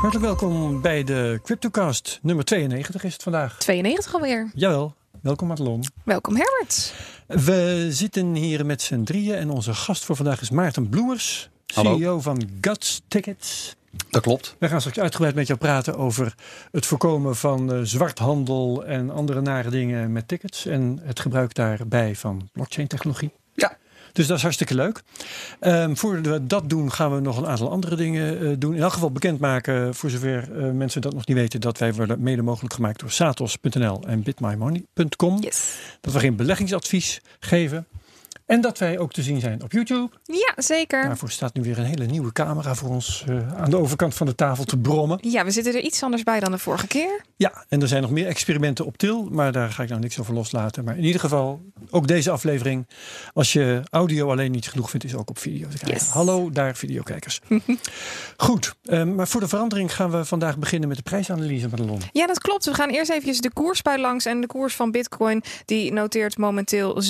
Hartelijk welkom bij de CryptoCast. Nummer 92 is het vandaag. 92 alweer. Jawel, welkom Madelon. Welkom Herbert. We zitten hier met z'n drieën en onze gast voor vandaag is Maarten Bloemers, Hallo. CEO van Guts Tickets. Dat klopt. We gaan straks uitgebreid met jou praten over het voorkomen van eh, zwarthandel en andere nare dingen met tickets en het gebruik daarbij van blockchain technologie. Ja. Dus dat is hartstikke leuk. Ehm voordat we dat doen, gaan we nog een aantal andere dingen eh, doen. In elk geval bekendmaken, voor zover eh, mensen dat nog niet weten, dat wij worden mede mogelijk gemaakt door satos.nl en bitmymoney.com. Yes. Dat we geen beleggingsadvies geven. En dat wij ook te zien zijn op YouTube. Ja, zeker. Daarvoor staat nu weer een hele nieuwe camera voor ons eh, aan de overkant van de tafel te brommen. Ja, we zitten er iets anders bij dan de vorige keer. Ja, en er zijn nog meer experimenten op til, maar daar ga ik nou niks over loslaten. Maar in ieder geval, ook deze aflevering, als je audio alleen niet genoeg vindt, is ook op video te krijgen. Yes. Hallo daar, videokijkers. Goed, eh, maar voor de verandering gaan we vandaag beginnen met de prijsanalyse, Madelon. Ja, dat klopt. We gaan eerst even de koers bij langs. En de koers van Bitcoin die noteert momenteel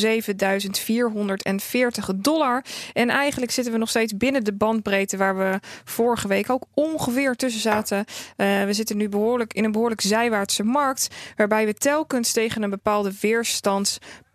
7440 dollar. En eigenlijk zitten we nog steeds binnen de bandbreedte waar we vorige week ook ongeveer tussen zaten. Eh, we zitten nu behoorlijk in een behoorlijk zijwaartse markt. Waarbij we telkens tegen een bepaalde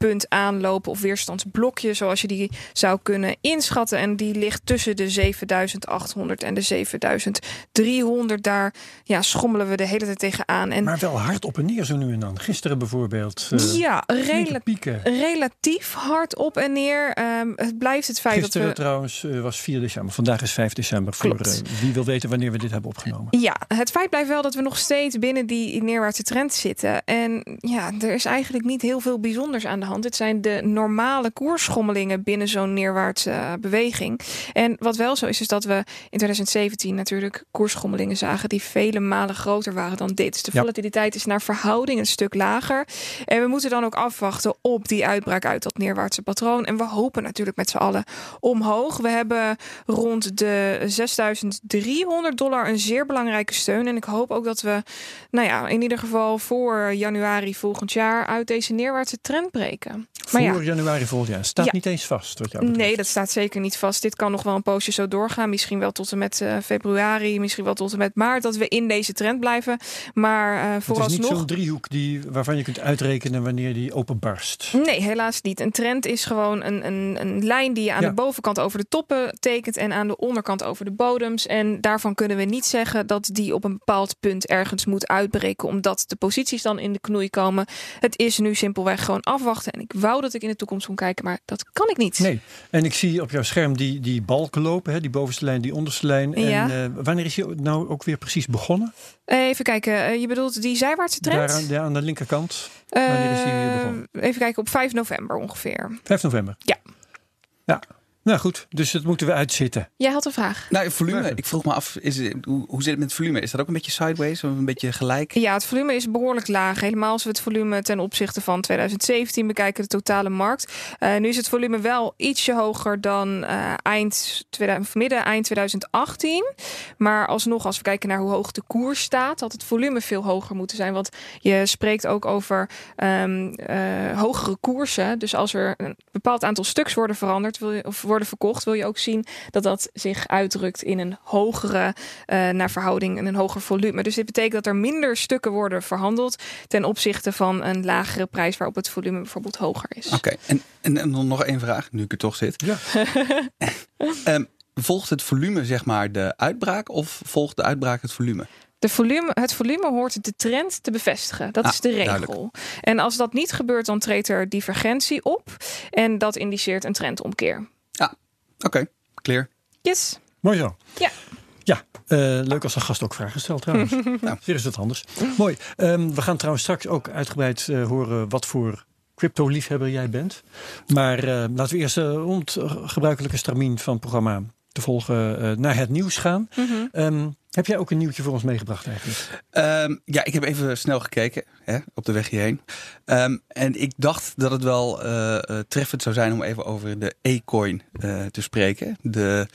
weerstandspunt aanlopen. Of weerstandsblokje, zoals je die zou kunnen inschatten. En die ligt tussen de 7800 en de 7300. Daar ja, schommelen we de hele tijd tegenaan. En Maar wel hard op en neer zo nu en dan. Gisteren bijvoorbeeld. eh, ja, rela- pieken. relatief hard op en neer. Ehm, het blijft het feit Gisteren dat we. trouwens eh, was 4 december. Vandaag is 5 december. Voor eh, wie wil weten wanneer we dit hebben opgenomen. Ja, het feit blijft wel dat we nog steeds binnen die neerwaartse trend zitten. En ja, er is eigenlijk niet heel veel bijzonders aan de hand. Het zijn de normale koersschommelingen binnen zo'n neerwaartse eh, beweging. En wat wel zo is, is dat we in 2017 natuurlijk koersschommelingen zagen die vele malen groter waren dan dit. Dus de Ja. volatiliteit is naar verhouding een stuk lager. En we moeten dan ook afwachten op die uitbraak uit dat neerwaartse patroon. En we hopen natuurlijk met z'n allen omhoog. We hebben rond de 6300 dollar een zeer belangrijke steun. En ik hoop ook dat we, nou ja, in ieder geval voor januari volgend jaar uit deze neerwaartse trend breken. Maar ja, Voor januari volgend jaar. Staat Ja. niet eens vast. Wat jou betreft. Nee, dat staat zeker niet vast. Dit kan nog wel een poosje zo doorgaan. Misschien wel tot en met eh, februari, misschien wel tot en met maart. Dat we in deze trend blijven. Maar eh Het is niet vooralsnog. zo'n driehoek die, waarvan je kunt uitrekenen wanneer die openbarst. Nee, helaas niet. Een trend is gewoon een, een, een lijn die je aan Ja. de bovenkant over de toppen tekent en aan de onderkant over de bodems. En daarvan kunnen we niet zeggen dat die op een bepaald punt ergens moet uitbreken, omdat de posities dan in de knoei komen. Het is nu simpelweg gewoon afwachten. En ik wou dat ik in de toekomst kon kijken, maar dat kan ik niet. Nee. En ik zie op jouw scherm die, die balken lopen. Hè? Die bovenste lijn, die onderste lijn. Ja. En eh, wanneer is je nou ook weer precies begonnen? Even kijken, eh, je bedoelt die zijwaartse trend? Daar ja, aan de linkerkant. wanneer is die weer Eh, begonnen? Even kijken, op 5 november ongeveer. 5 november. Ja. Ja. Nou goed, dus dat moeten we uitzitten. Jij had een vraag. Nou, volume. Ik vroeg me af, is, het- hoe, hoe zit het met het volume? Is dat ook een beetje sideways of een beetje gelijk? Ja, het volume is behoorlijk laag. Helemaal als we het volume ten opzichte van 2017 bekijken, de totale markt. Eh, nu is het volume wel ietsje hoger dan eh, eind 2000, of midden eind 2018. Maar alsnog, als we kijken naar hoe hoog de koers staat, had het volume veel hoger moeten zijn. Want je spreekt ook over ehm, eh, hogere koersen. Dus als er een bepaald aantal stuks worden veranderd wil je, of worden verkocht, wil je ook zien dat dat zich uitdrukt in een hogere eh, naar verhouding en een hoger volume. Dus dit betekent dat er minder stukken worden verhandeld ten opzichte van een lagere prijs waarop het volume bijvoorbeeld hoger is. Oké, en, en, en dan nog één vraag, nu ik er toch zit. Ja. Ehm, volgt het volume zeg maar de uitbraak of volgt de uitbraak het volume? De volume, het volume hoort de trend te bevestigen. Dat Ah, is de regel. duidelijk. En als dat niet gebeurt, dan treedt er divergentie op. En dat indiceert een trendomkeer. Oké, clear. Yes. Mooi zo. Ja. Ja, eh, leuk als de gast ook vragen stelt trouwens. nou, weer is het anders. Mooi. Ehm, we gaan trouwens straks ook uitgebreid eh, horen wat voor crypto-liefhebber jij bent. Maar eh, laten we eerst uh, rond gebruikelijke stramien van het programma te volgen uh, naar het nieuws gaan. Mhm. Um, heb jij ook een nieuwtje voor ons meegebracht eigenlijk? Um, ja, ik heb even snel gekeken hè, op de weg hierheen. Um, en ik dacht dat het wel uh, uh, treffend zou zijn om even over de E-coin uh, te spreken. De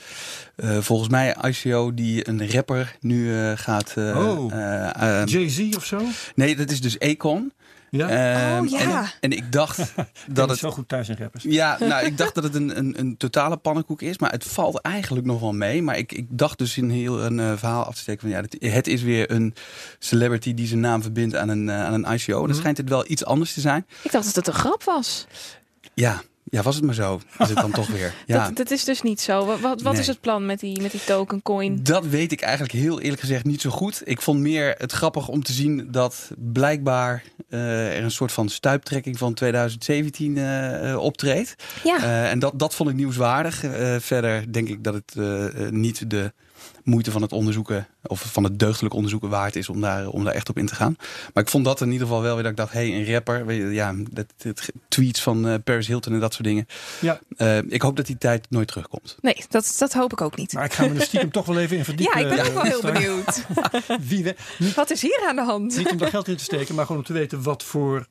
volgens mij ICO die een rapper nu gaat. oh, ehm, Jay-Z of zo? Nee, dat is dus Econ. Ja? Ehm, Oh, ja. En, en ik dacht dat het zo goed thuis in rappers. Ja, nou, ik dacht dat het een, een, een totale pannenkoek is. Maar het valt eigenlijk nog wel mee. Maar ik, ik dacht dus in heel een eh, verhaal af te steken van ja, het, het is weer een celebrity die zijn naam verbindt aan een, eh, aan een ICO. En dan schijnt het wel iets anders te zijn. Ik dacht dat het een grap was. Ja, ja was het maar zo. Is het dan toch weer. Ja. Dat, dat is dus niet zo. Wat, wat, wat Nee. is het plan met die, met die token coin? Dat weet ik eigenlijk heel eerlijk gezegd niet zo goed. Ik vond meer het grappig om te zien dat blijkbaar eh, er een soort van stuiptrekking van 2017 eh, eh, optreedt. Ja. Eh, en dat, dat vond ik nieuwswaardig. Eh, verder denk ik dat het niet de moeite van het onderzoeken of van het deugdelijk onderzoeken waard is om daar, om daar echt op in te gaan. Maar ik vond dat in ieder geval wel weer dat ik dacht, hé, hey, een rapper, weet je, ja, dat, dat, tweets van eh, Paris Hilton en dat soort dingen. Ja, Eh, ik hoop dat die tijd nooit terugkomt. Nee, dat, dat hoop ik ook niet. maar ik ga me er stiekem toch wel even in verdiepen. Ja, ik ben ook wel eh, heel straks. benieuwd. Wie we, niet, Wat is hier aan de hand? niet om daar geld in te steken, maar gewoon om te weten wat voor,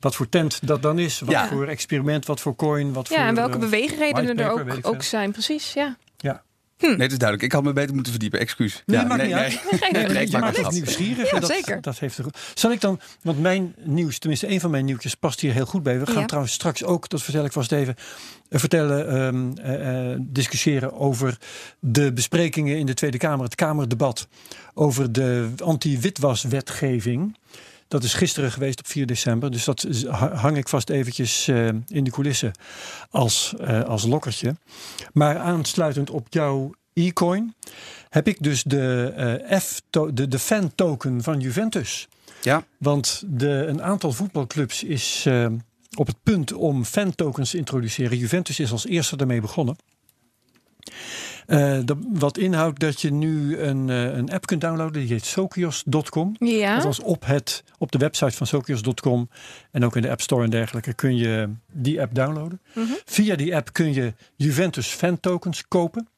wat voor tent dat dan is. Wat Ja. voor experiment, wat voor coin, wat voor... Ja, en welke eh, beweegredenen er ook, ook zijn. Precies, ja. ja. Hm. Nee, het is duidelijk. Ik had me beter moeten verdiepen. Excuus. Nee, ja, maakt nee, niet nee. uit. Geen Nee, je maakt het nieuwsgierig. Ja, en dat, zeker. Dat heeft er, zal ik dan, want mijn nieuws, tenminste een van mijn nieuwtjes, past hier heel goed bij. We gaan Ja. trouwens straks ook, dat vertel ik vast even, eh, vertellen, ehm, eh, eh, discussiëren over de besprekingen in de Tweede Kamer, het Kamerdebat over de anti-witwaswetgeving. Dat is gisteren geweest op 4 december. Dus dat hang ik vast eventjes eh, in de coulissen als, eh, als lokkertje. Maar aansluitend op jouw e-coin heb ik dus de, eh, F de, de fan token van Juventus. Ja, Want de, een aantal voetbalclubs is op het punt om fan tokens te introduceren. Juventus is als eerste daarmee begonnen. Eh, dat, wat inhoudt dat je nu een, eh, een app kunt downloaden. Die heet Sokios.com. Ja. Althans op, het, op de website van Sokios.com en ook in de App Store en dergelijke kun je die app downloaden. Mhm. Via die app kun je Juventus fan tokens kopen.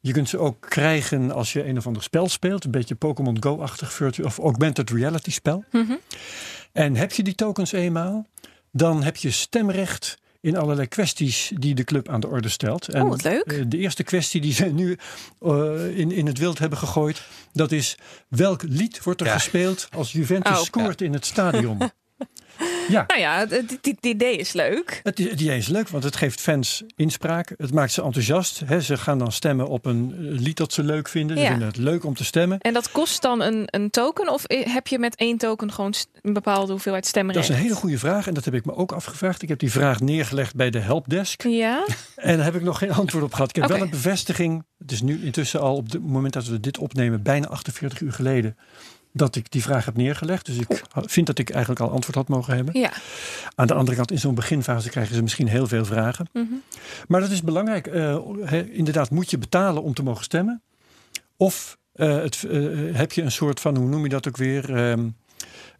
Je kunt ze ook krijgen als je een of ander spel speelt. Een beetje Pokémon Go-achtig virtual of augmented reality spel. Mhm. En heb je die tokens eenmaal, dan heb je stemrecht in allerlei kwesties die de club aan de orde stelt. En Oh, wat leuk. eh, de eerste kwestie die ze nu eh, in, in het wild hebben gegooid, dat is welk lied wordt er Ja. gespeeld als Juventus Oh. scoort in het stadion? ja. Nou ja, het, het- het idee is leuk. Het idee is leuk, want het geeft fans inspraak. Het maakt ze enthousiast. Hè. Ze gaan dan stemmen op een lied dat ze leuk vinden. Ze Ja. vinden het leuk om te stemmen. En dat kost dan een, een token? Of heb je met één token gewoon een bepaalde hoeveelheid Dat stemrecht? is een hele goede vraag en dat heb ik me ook afgevraagd. Ik heb die vraag neergelegd bij de helpdesk. Ja? En daar heb ik nog geen antwoord op gehad. Ik heb wel een bevestiging. Het is nu intussen al op het moment dat we dit opnemen, bijna 48 uur geleden, dat ik die vraag heb neergelegd. Dus ik vind dat ik eigenlijk al antwoord had mogen hebben. Ja. Aan de andere kant, in zo'n beginfase krijgen ze misschien heel veel vragen. Mhm. Maar dat is belangrijk. Eh, inderdaad, moet je betalen om te mogen stemmen? Of eh, het, eh, heb je een soort van, hoe noem je dat ook weer? Ehm,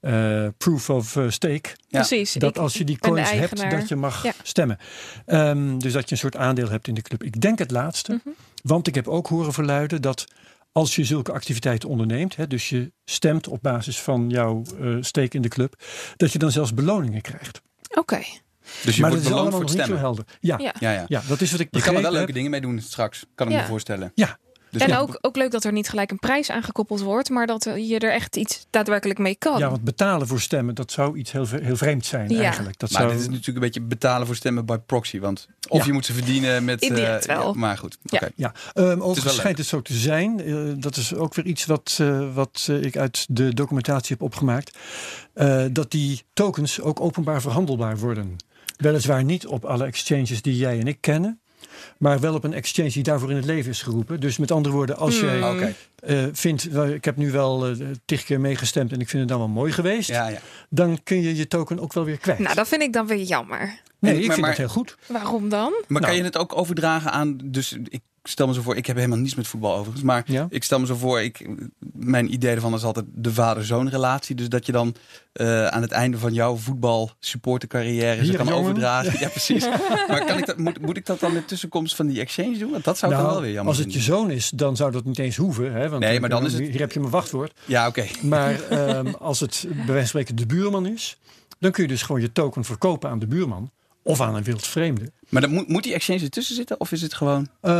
eh, proof of stake. Ja. Precies. Dat Ik als je die coins hebt, dat je mag Ja. stemmen. Ehm, dus dat je een soort aandeel hebt in de club. Ik denk het laatste. Mhm. Want ik heb ook horen verluiden dat als je zulke activiteiten onderneemt, hè, dus je stemt op basis van jouw eh steek in de club, dat je dan zelfs beloningen krijgt. Oké. Dus je maar wordt dat is beloond allemaal voor het niet zo stemmen. helder. Ja, ja. Ja. Ja, ja. dat is wat ik Je kan er wel leuke dingen mee doen straks. Kan ik Ja. me voorstellen. Ja, Dus en ja, ook, ook leuk dat er niet gelijk een prijs aangekoppeld wordt, maar dat je er echt iets daadwerkelijk mee kan. ja, want betalen voor stemmen, dat zou iets heel, heel vreemd zijn Ja. eigenlijk. Dat Maar zou, dit is natuurlijk een beetje betalen voor stemmen bij proxy. Want of Ja. je moet ze verdienen met... Indirect eh, wel. ja, maar goed, Ja. oké. Ja, um, overigens wel schijnt het zo te zijn. eh, dat is ook weer iets wat, eh, wat eh, ik uit de documentatie heb opgemaakt. eh, dat die tokens ook openbaar verhandelbaar worden. Weliswaar niet op alle exchanges die jij en ik kennen. Maar wel op een exchange die daarvoor in het leven is geroepen. Dus met andere woorden, als Hmm. jij eh, vindt... wel, Ik heb nu wel eh tig keer meegestemd en ik vind het dan wel mooi geweest. Ja, ja. Dan kun je je token ook wel weer kwijt. Nou, dat vind ik dan weer jammer. nee, ik maar- vind maar- dat heel goed. Waarom dan? Maar Nou. kan je het ook overdragen aan... Dus ik stel me zo voor... Ik heb helemaal niets met voetbal overigens. Maar Ja. ik stel me zo voor... Ik, mijn idee ervan is altijd de vader-zoon relatie. Dus dat je dan eh, aan het einde van jouw voetbal supportercarrière... ze kan jongen. overdragen. Ja, precies. maar kan ik dat, moet, moet ik dat dan met tussenkomst van die exchange doen? Want dat zou ik dan wel weer jammer Nou, als het je zoon is, dan zou dat niet eens hoeven. Hè? Want Nee, maar dan is het- Hier heb je mijn wachtwoord. Ja, oké. Maar ehm, als het bij wijze van spreken de buurman is, dan kun je dus gewoon je token verkopen aan de buurman. of aan een wild vreemde. Maar dan moet, moet die exchange ertussen zitten? Of is het gewoon... Uh,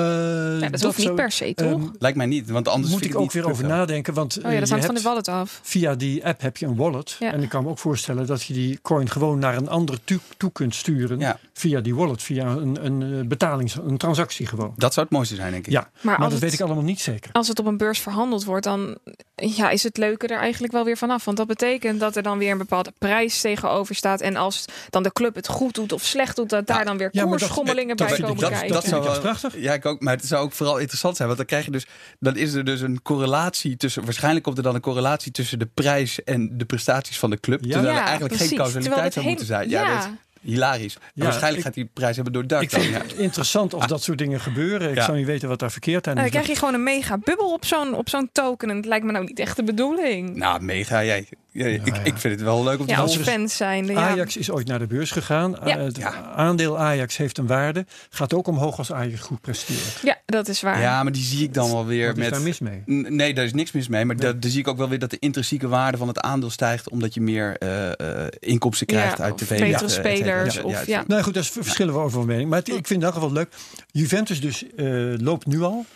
ja, dat hoeft niet per se, toch? Um, Lijkt mij niet, want anders moet ik ook weer over nadenken. Want oh ja, dat hangt van de wallet af. Via die app heb je een wallet. Ja. En ik kan me ook voorstellen dat je die coin gewoon naar een ander toe, toe kunt sturen. Ja. Via die wallet, via een, een betalings, een transactie gewoon. Dat zou het mooiste zijn, denk ik. Ja, maar, maar dat weet ik allemaal niet zeker. Als het op een beurs verhandeld wordt, dan ja, is het leuke er eigenlijk wel weer vanaf. Want dat betekent dat er dan weer een bepaalde prijs tegenover staat. En als dan de club het goed doet of slecht doet, dat daar dan weer koersschommelingen bij komen kijken. Dat, zou wel, prachtig. Ja, ik ook. Maar het zou ook vooral interessant zijn. Want dan krijg je dus, dan is er dus een correlatie tussen, waarschijnlijk komt er dan een correlatie tussen de prijs en de prestaties van de club. Terwijl er eigenlijk geen causaliteit zou moeten zijn. Ja, ja hilarisch. Ja, waarschijnlijk gaat die prijs hebben door. Ik vind het interessant of dat soort dingen gebeuren. Ik zou niet weten wat daar verkeerd aan is. Dan krijg je gewoon een mega bubbel op zo'n op zo'n token. En het lijkt me nou niet echt de bedoeling. Nou, mega. Jij, ja, ik, ik vind het wel leuk om te ja, als fans zijn. Ajax is ooit naar de beurs gegaan. Ja. Het aandeel Ajax heeft een waarde. Gaat ook omhoog als Ajax goed presteert. Ja, dat is waar. Ja, maar die zie ik dan wel weer Wat met. Is daar mis mee? Nee, daar is niks mis mee. Maar nee. daar zie ik ook wel weer dat de intrinsieke waarde van het aandeel stijgt. Omdat je meer uh, uh, inkomsten krijgt uit tv. Betere spelers. Of, ja, Nou goed, daar verschillen we over van mening. Maar het, ik vind het in elk geval leuk. Juventus dus uh, loopt nu al.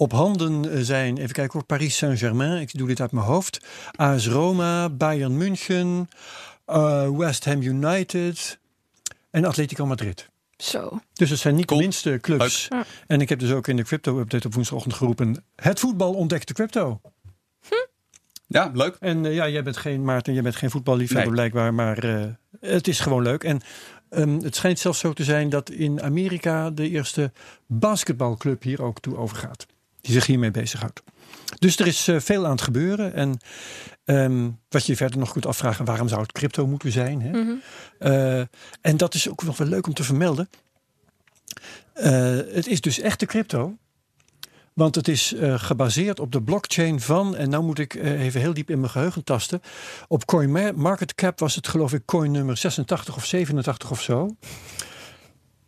Op handen zijn, even kijken hoor, Paris Saint-Germain, ik doe dit uit mijn hoofd. AS Roma, Bayern München, uh, West Ham United en Atletico Madrid. Zo. Dus het zijn niet de minste clubs. Ja. En ik heb dus ook in de crypto-update op woensdagochtend geroepen... het voetbal ontdekt de crypto. Hm. Ja, leuk. En uh, ja, jij bent geen, Maarten, jij bent geen voetballiefhebber nee. blijkbaar, maar uh, het is gewoon leuk. En um, het schijnt zelfs zo te zijn dat in Amerika de eerste basketbalclub hier ook toe overgaat die zich hiermee bezighoudt. Dus er is uh, veel aan het gebeuren. En um, wat je verder nog kunt afvragen, waarom zou het crypto moeten zijn? Hè? Mm -hmm. uh, en dat is ook nog wel leuk om te vermelden. Uh, het is dus echte crypto. Want het is gebaseerd op de blockchain van, en nou moet ik even heel diep in mijn geheugen tasten. Op CoinMarketCap was het geloof ik coin nummer 86 of 87 of zo.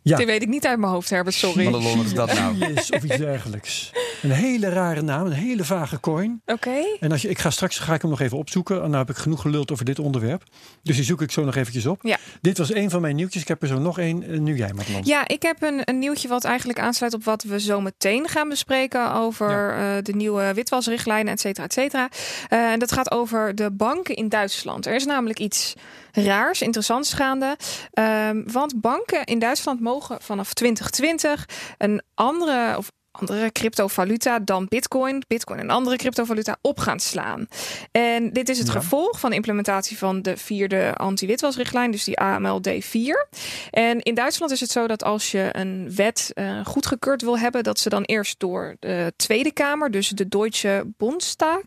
Ja. Die weet ik niet uit mijn hoofd, Herbert, sorry. Wat is dat nou? of iets dergelijks. Een hele rare naam, een hele vage coin. Oké. Okay. En als je, ik ga straks ga ik hem nog even opzoeken. Nou heb ik genoeg geluld over dit onderwerp. Dus die zoek ik zo nog eventjes op. Ja. Dit was een van mijn nieuwtjes. Ik heb er zo nog één. Nu jij, Madelon. Ja, ik heb een, een nieuwtje wat eigenlijk aansluit op wat we zo meteen gaan bespreken. Over ja. uh, de nieuwe witwasrichtlijnen, et cetera, et cetera. Uh, en dat gaat over de banken in Duitsland. Er is namelijk iets raars, interessants gaande. Um, want banken in Duitsland mogen vanaf 2020 een andere of andere cryptovaluta dan Bitcoin, Bitcoin en andere cryptovaluta op gaan slaan. En dit is het ja. gevolg van de implementatie van de vierde anti-witwasrichtlijn, dus die AMLD 4. En in Duitsland is het zo dat als je een wet uh, goedgekeurd wil hebben, dat ze dan eerst door de Tweede Kamer, dus de Deutsche Bundestag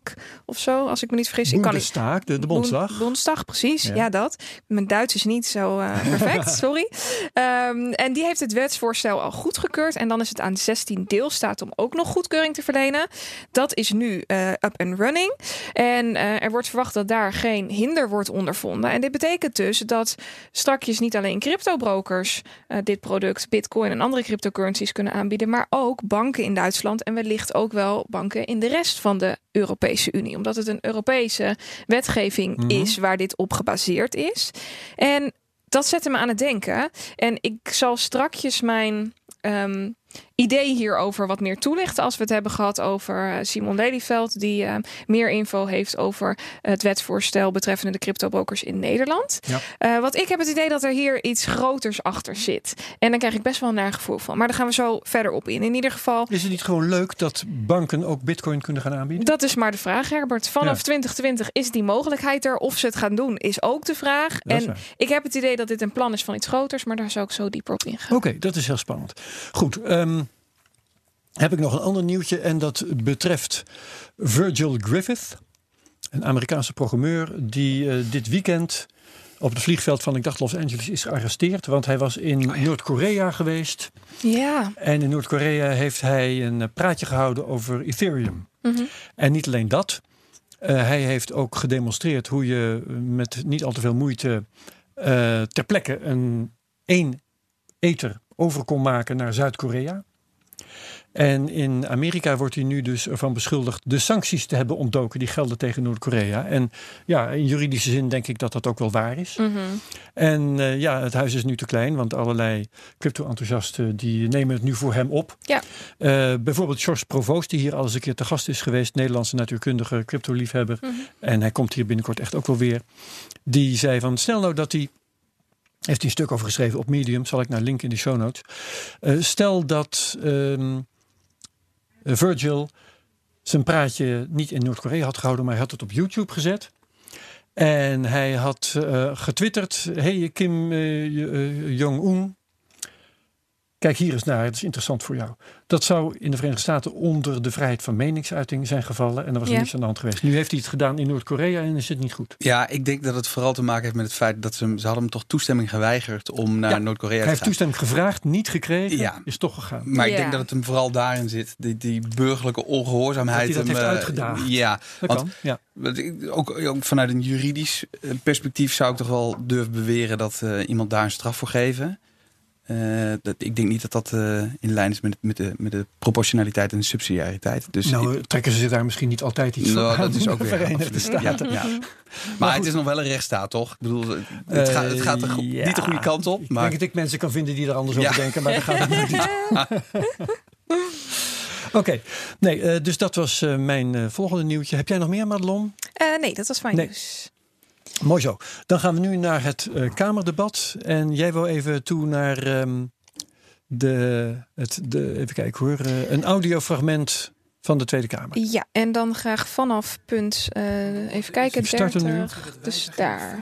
of zo, als ik me niet vergis. Bundestag, de, de Bondsdag. Bundestag, precies. Ja. ja, dat. Mijn Duits is niet zo uh, perfect, sorry. Um, en die heeft het wetsvoorstel al goedgekeurd en dan is het aan 16 deels staat om ook nog goedkeuring te verlenen. Dat is nu uh, up and running. En uh, er wordt verwacht dat daar geen hinder wordt ondervonden. En dit betekent dus dat strakjes niet alleen cryptobrokers uh, dit product, bitcoin en andere cryptocurrencies kunnen aanbieden, maar ook banken in Duitsland en wellicht ook wel banken in de rest van de Europese Unie. Omdat het een Europese wetgeving mm -hmm. is waar dit op gebaseerd is. En dat zette me aan het denken. En ik zal strakjes mijn um, idee hierover wat meer toelichten als we het hebben gehad over uh, Simon Lelyveld, die uh, meer info heeft over het wetsvoorstel betreffende de cryptobrokers in Nederland. Ja. Uh, want ik heb het idee dat er hier iets groters achter zit. En dan krijg ik best wel een naar gevoel van. Maar daar gaan we zo verder op in. In ieder geval. Is het niet gewoon leuk dat banken ook bitcoin kunnen gaan aanbieden? Dat is maar de vraag, Herbert. Vanaf ja. 2020 is die mogelijkheid er. Of ze het gaan doen, is ook de vraag. En ik heb het idee dat dit een plan is van iets groters, maar daar zou ik zo dieper op ingaan. Oké, okay, dat is heel spannend. Goed. Um, heb ik nog een ander nieuwtje en dat betreft Virgil Griffith, een Amerikaanse programmeur die uh, dit weekend op het vliegveld van, ik dacht Los Angeles, is gearresteerd. Want hij was in oh ja. Noord-Korea geweest. Ja. En in Noord-Korea heeft hij een praatje gehouden over Ethereum. Mm -hmm. En niet alleen dat. Uh, hij heeft ook gedemonstreerd hoe je met niet al te veel moeite uh, ter plekke een één ether over kon maken naar Zuid-Korea. En in Amerika wordt hij nu dus ervan beschuldigd de sancties te hebben ontdoken die gelden tegen Noord-Korea. En ja, in juridische zin denk ik dat dat ook wel waar is. Mhm. En eh, ja, het huis is nu te klein, want allerlei crypto-enthousiasten die nemen het nu voor hem op. Ja. Eh, bijvoorbeeld George Provoost, die hier al eens een keer te gast is geweest, Nederlandse natuurkundige crypto-liefhebber. Mhm. En hij komt hier binnenkort echt ook wel weer. Die zei van, stel nou dat hij heeft hij een stuk over geschreven op Medium, zal ik naar linken in de show notes. Eh, stel dat ehm, Virgil zijn praatje niet in Noord-Korea had gehouden, maar hij had het op YouTube gezet. En hij had eh, getwitterd: Hey Kim eh, eh, Jong-un, kijk hier eens naar, het is interessant voor jou. Dat zou in de Verenigde Staten onder de vrijheid van meningsuiting zijn gevallen. En er was Ja. niets aan de hand geweest. Nu heeft hij het gedaan in Noord-Korea en is het niet goed. Ja, ik denk dat het vooral te maken heeft met het feit dat ze, hem- ze hadden hem toch toestemming geweigerd om naar Ja, Noord-Korea Hij te heeft gaan. toestemming gevraagd, niet gekregen, Ja. is toch gegaan. Maar ik denk dat het hem vooral daarin zit. Die, die burgerlijke Dat ongehoorzaamheid. hij dat hem, heeft eh, uitgedaagd. Ja, Dat want kan, ja. ook, ook vanuit een juridisch eh, perspectief zou ik toch wel durven beweren dat eh, iemand daar een straf voor geven. Eh, dat, ik denk niet dat dat eh, in lijn is met, met, de, met de proportionaliteit en de subsidiariteit. Dus nou, trekken ze zich daar misschien niet altijd iets Nou, van aan dat is in ook weer Verenigde. Ja. Maar, het is nog wel een rechtsstaat, toch? Ik bedoel, het, gaat, het gaat de go- ja. niet de goede kant op. Ik denk dat ik mensen kan vinden die er anders Ja. over denken, maar daar gaat het niet om. Oké, nee, eh, dus dat was eh, mijn eh, volgende nieuwtje. Heb jij nog meer, Madelon? Eh, nee, dat was mijn Nee. nieuws. Mooi zo. Dan gaan we nu naar het eh, Kamerdebat. En jij wil even toe naar ehm, de, het, de, even kijken hoor, eh, een audiofragment van de Tweede Kamer. Ja, en dan graag vanaf punt, eh, even kijken, We starten nu. 30, dus daar.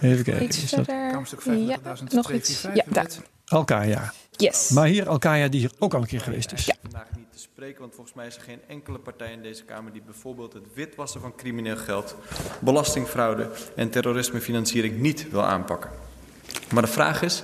Even kijken. Is dat Ja, 35.245 nog iets. Ja, daar. Alkaya? Yes. Maar hier Alkaya die hier ook al een keer geweest is. Ja. vandaag niet te spreken, want volgens mij is er geen enkele partij in deze Kamer die bijvoorbeeld het witwassen van crimineel geld, belastingfraude en terrorismefinanciering niet wil aanpakken. Maar de vraag is,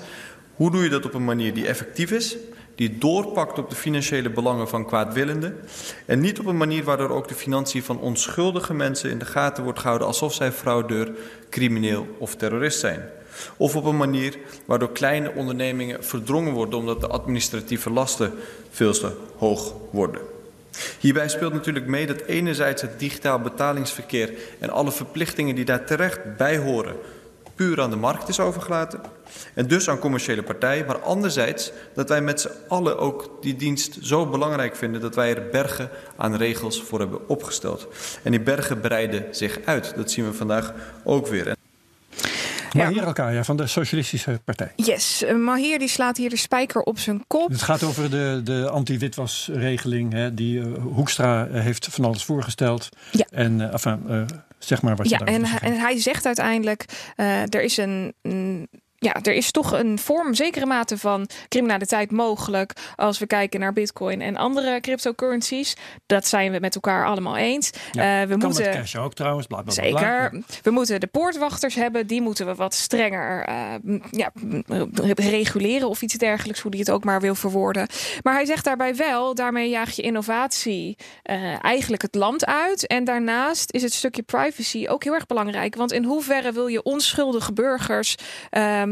hoe doe je dat op een manier die effectief is, die doorpakt op de financiële belangen van kwaadwillenden en niet op een manier waardoor ook de financiën van onschuldige mensen in de gaten wordt gehouden alsof zij fraudeur, crimineel of terrorist zijn. Of op een manier waardoor kleine ondernemingen verdrongen worden omdat de administratieve lasten veel te hoog worden. Hierbij speelt natuurlijk mee dat enerzijds het digitaal betalingsverkeer en alle verplichtingen die daar terecht bij horen puur aan de markt is overgelaten en dus aan commerciële partijen, maar anderzijds dat wij met z'n allen ook die dienst zo belangrijk vinden dat wij er bergen aan regels voor hebben opgesteld. En die bergen breiden zich uit. Dat zien we vandaag ook weer. Maar Ja. hier Alkaya van de Socialistische Partij. Yes, eh, Mahir die slaat hier de spijker op zijn kop. Het gaat over de, de anti-witwasregeling. Hè, die eh, Hoekstra eh, heeft van alles voorgesteld. Ja. En enfin, zeg maar wat je Ja, en, en hij zegt uiteindelijk, er is een... een- ja, er is toch een vorm, zekere mate van criminaliteit mogelijk als we kijken naar bitcoin en andere cryptocurrencies. Dat zijn we met elkaar allemaal eens. Ja, Eh, we Kan moeten met cash ook trouwens. Bla, bla, bla, bla. Zeker. We moeten de poortwachters hebben. Die moeten we wat strenger eh, ja, reguleren of iets dergelijks. Hoe die het ook maar wil verwoorden. Maar hij zegt daarbij wel, daarmee jaag je innovatie eh, eigenlijk het land uit. En daarnaast is het stukje privacy ook heel erg belangrijk. Want in hoeverre wil je onschuldige burgers... ehm, eh,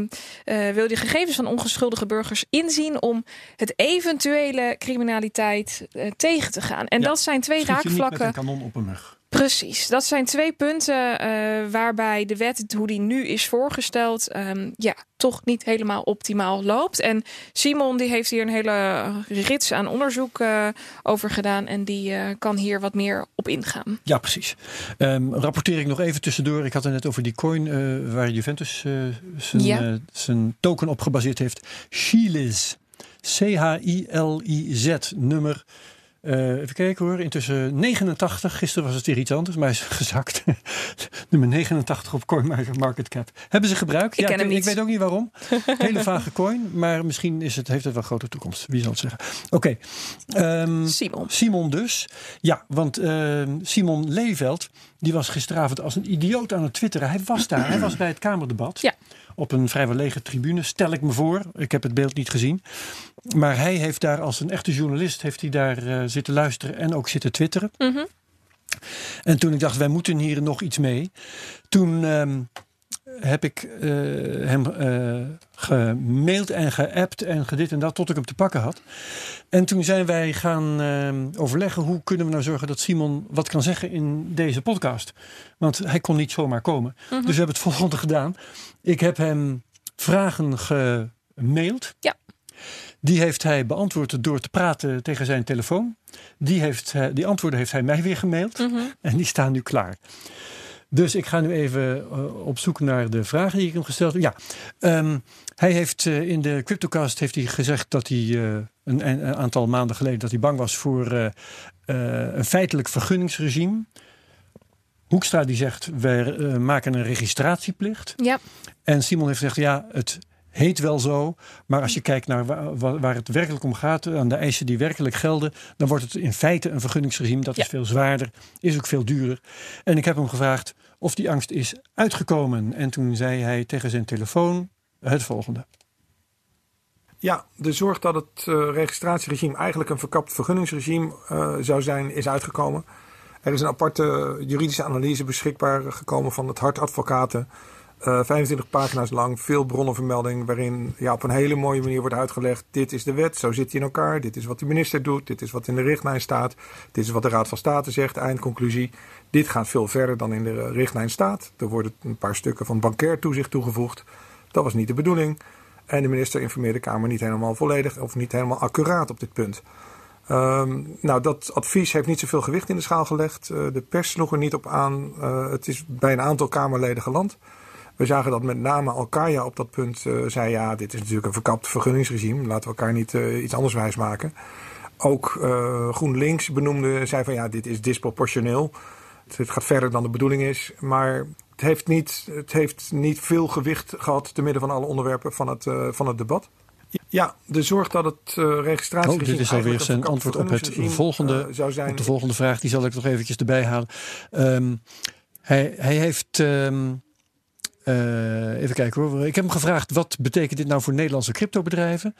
wil je de gegevens van ongeschuldige burgers inzien... om het eventuele criminaliteit eh, tegen te gaan. En Ja, dat zijn twee niet met raakvlakken... een kanon op een mug. Precies, dat zijn twee punten eh, waarbij de wet, hoe die nu is voorgesteld, ehm, ja, toch niet helemaal optimaal loopt. En Simon die heeft hier een hele rits aan onderzoek eh, over gedaan en die eh, kan hier wat meer op ingaan. Ja, precies. Ehm, rapporteer ik nog even tussendoor. Ik had het net over die coin waar Juventus zijn, Ja. zijn token op gebaseerd heeft. Chilis. C-H-I-L-I-Z. Nummer. Eh, even kijken hoor. Intussen 89. Gisteren was het weer iets anders, maar hij is gezakt. Nummer 89 op CoinMarketCap. Hebben ze gebruikt? Ik ken hem ik, niet. weet ook niet waarom. Hele vage coin, maar misschien is het, heeft het wel grote toekomst. Wie zal het zeggen? Oké. Ehm, Simon. Simon dus. Ja, want eh, Simon Leeveld, die was gisteravond als een idioot aan het twitteren. Hij was daar, hij was bij het Kamerdebat. Ja. Op een vrijwel lege tribune, stel ik me voor. Ik heb het beeld niet gezien. Maar hij heeft daar als een echte journalist heeft hij daar eh, zitten luisteren en ook zitten twitteren. Mhm. En toen ik dacht, wij moeten hier nog iets mee. Toen ehm, heb ik eh, hem uh, gemaild en geappt en gedit en dat tot ik hem te pakken had. En toen zijn wij gaan uh, overleggen hoe kunnen we nou zorgen dat Simon wat kan zeggen in deze podcast. Want hij kon niet zomaar komen. Mhm. Dus we hebben het volgende gedaan. Ik heb hem vragen gemaild. Ja. Die heeft hij beantwoord door te praten tegen zijn telefoon. Die, heeft, hij- die antwoorden heeft hij mij weer gemaild. Mhm. En die staan nu klaar. Dus ik ga nu even eh, op zoek naar de vragen die ik hem gesteld heb. Ja, ehm, hij heeft eh, in de CryptoCast heeft hij gezegd dat hij eh, een, aantal maanden geleden dat hij bang was voor eh, eh, een feitelijk vergunningsregime. Hoekstra die zegt, wij eh, maken een registratieplicht. Ja, En Simon heeft gezegd, ja, het heet wel zo. Maar als je kijkt naar waar, het werkelijk om gaat, aan de eisen die werkelijk gelden, dan wordt het in feite een vergunningsregime. Dat is veel zwaarder, is ook veel duurder. En ik heb hem gevraagd of die angst is uitgekomen. En toen zei hij tegen zijn telefoon het volgende. Ja, de zorg dat het eh, registratieregime eigenlijk een verkapt vergunningsregime eh, zou zijn, is uitgekomen. Er is een aparte juridische analyse beschikbaar gekomen van het Hart Advocaten. Eh 25 pagina's lang, veel bronnenvermelding, waarin ja, op een hele mooie manier wordt uitgelegd: dit is de wet, zo zit die in elkaar, dit is wat de minister doet, dit is wat in de richtlijn staat, dit is wat de Raad van State zegt, eindconclusie. Dit gaat veel verder dan in de richtlijn staat. Er worden een paar stukken van bankair toezicht toegevoegd. Dat was niet de bedoeling. En de minister informeerde de Kamer niet helemaal volledig of niet helemaal accuraat op dit punt. Ehm, nou, dat advies heeft niet zoveel gewicht in de schaal gelegd. Eh, de pers sloeg er niet op aan. Eh, het is bij een aantal Kamerleden geland. We zagen dat met name Alkaya op dat punt eh, zei: ja, dit is natuurlijk een verkapt vergunningsregime. Laten we elkaar niet eh, iets anders wijsmaken. Ook eh, GroenLinks benoemde, zei van ja, dit is disproportioneel. Het gaat verder dan de bedoeling is. Maar het heeft niet, het heeft niet veel gewicht gehad te midden van alle onderwerpen van het, van het debat. Ja, de zorg dat het registratieregime... Oh, dit is alweer zijn antwoord op het volgende, zou zijn. op de volgende vraag. Die zal ik nog eventjes erbij halen. Ehm, hij, hij heeft... ehm, eh, even kijken hoor. Ik heb hem gevraagd, wat betekent dit nou voor Nederlandse cryptobedrijven?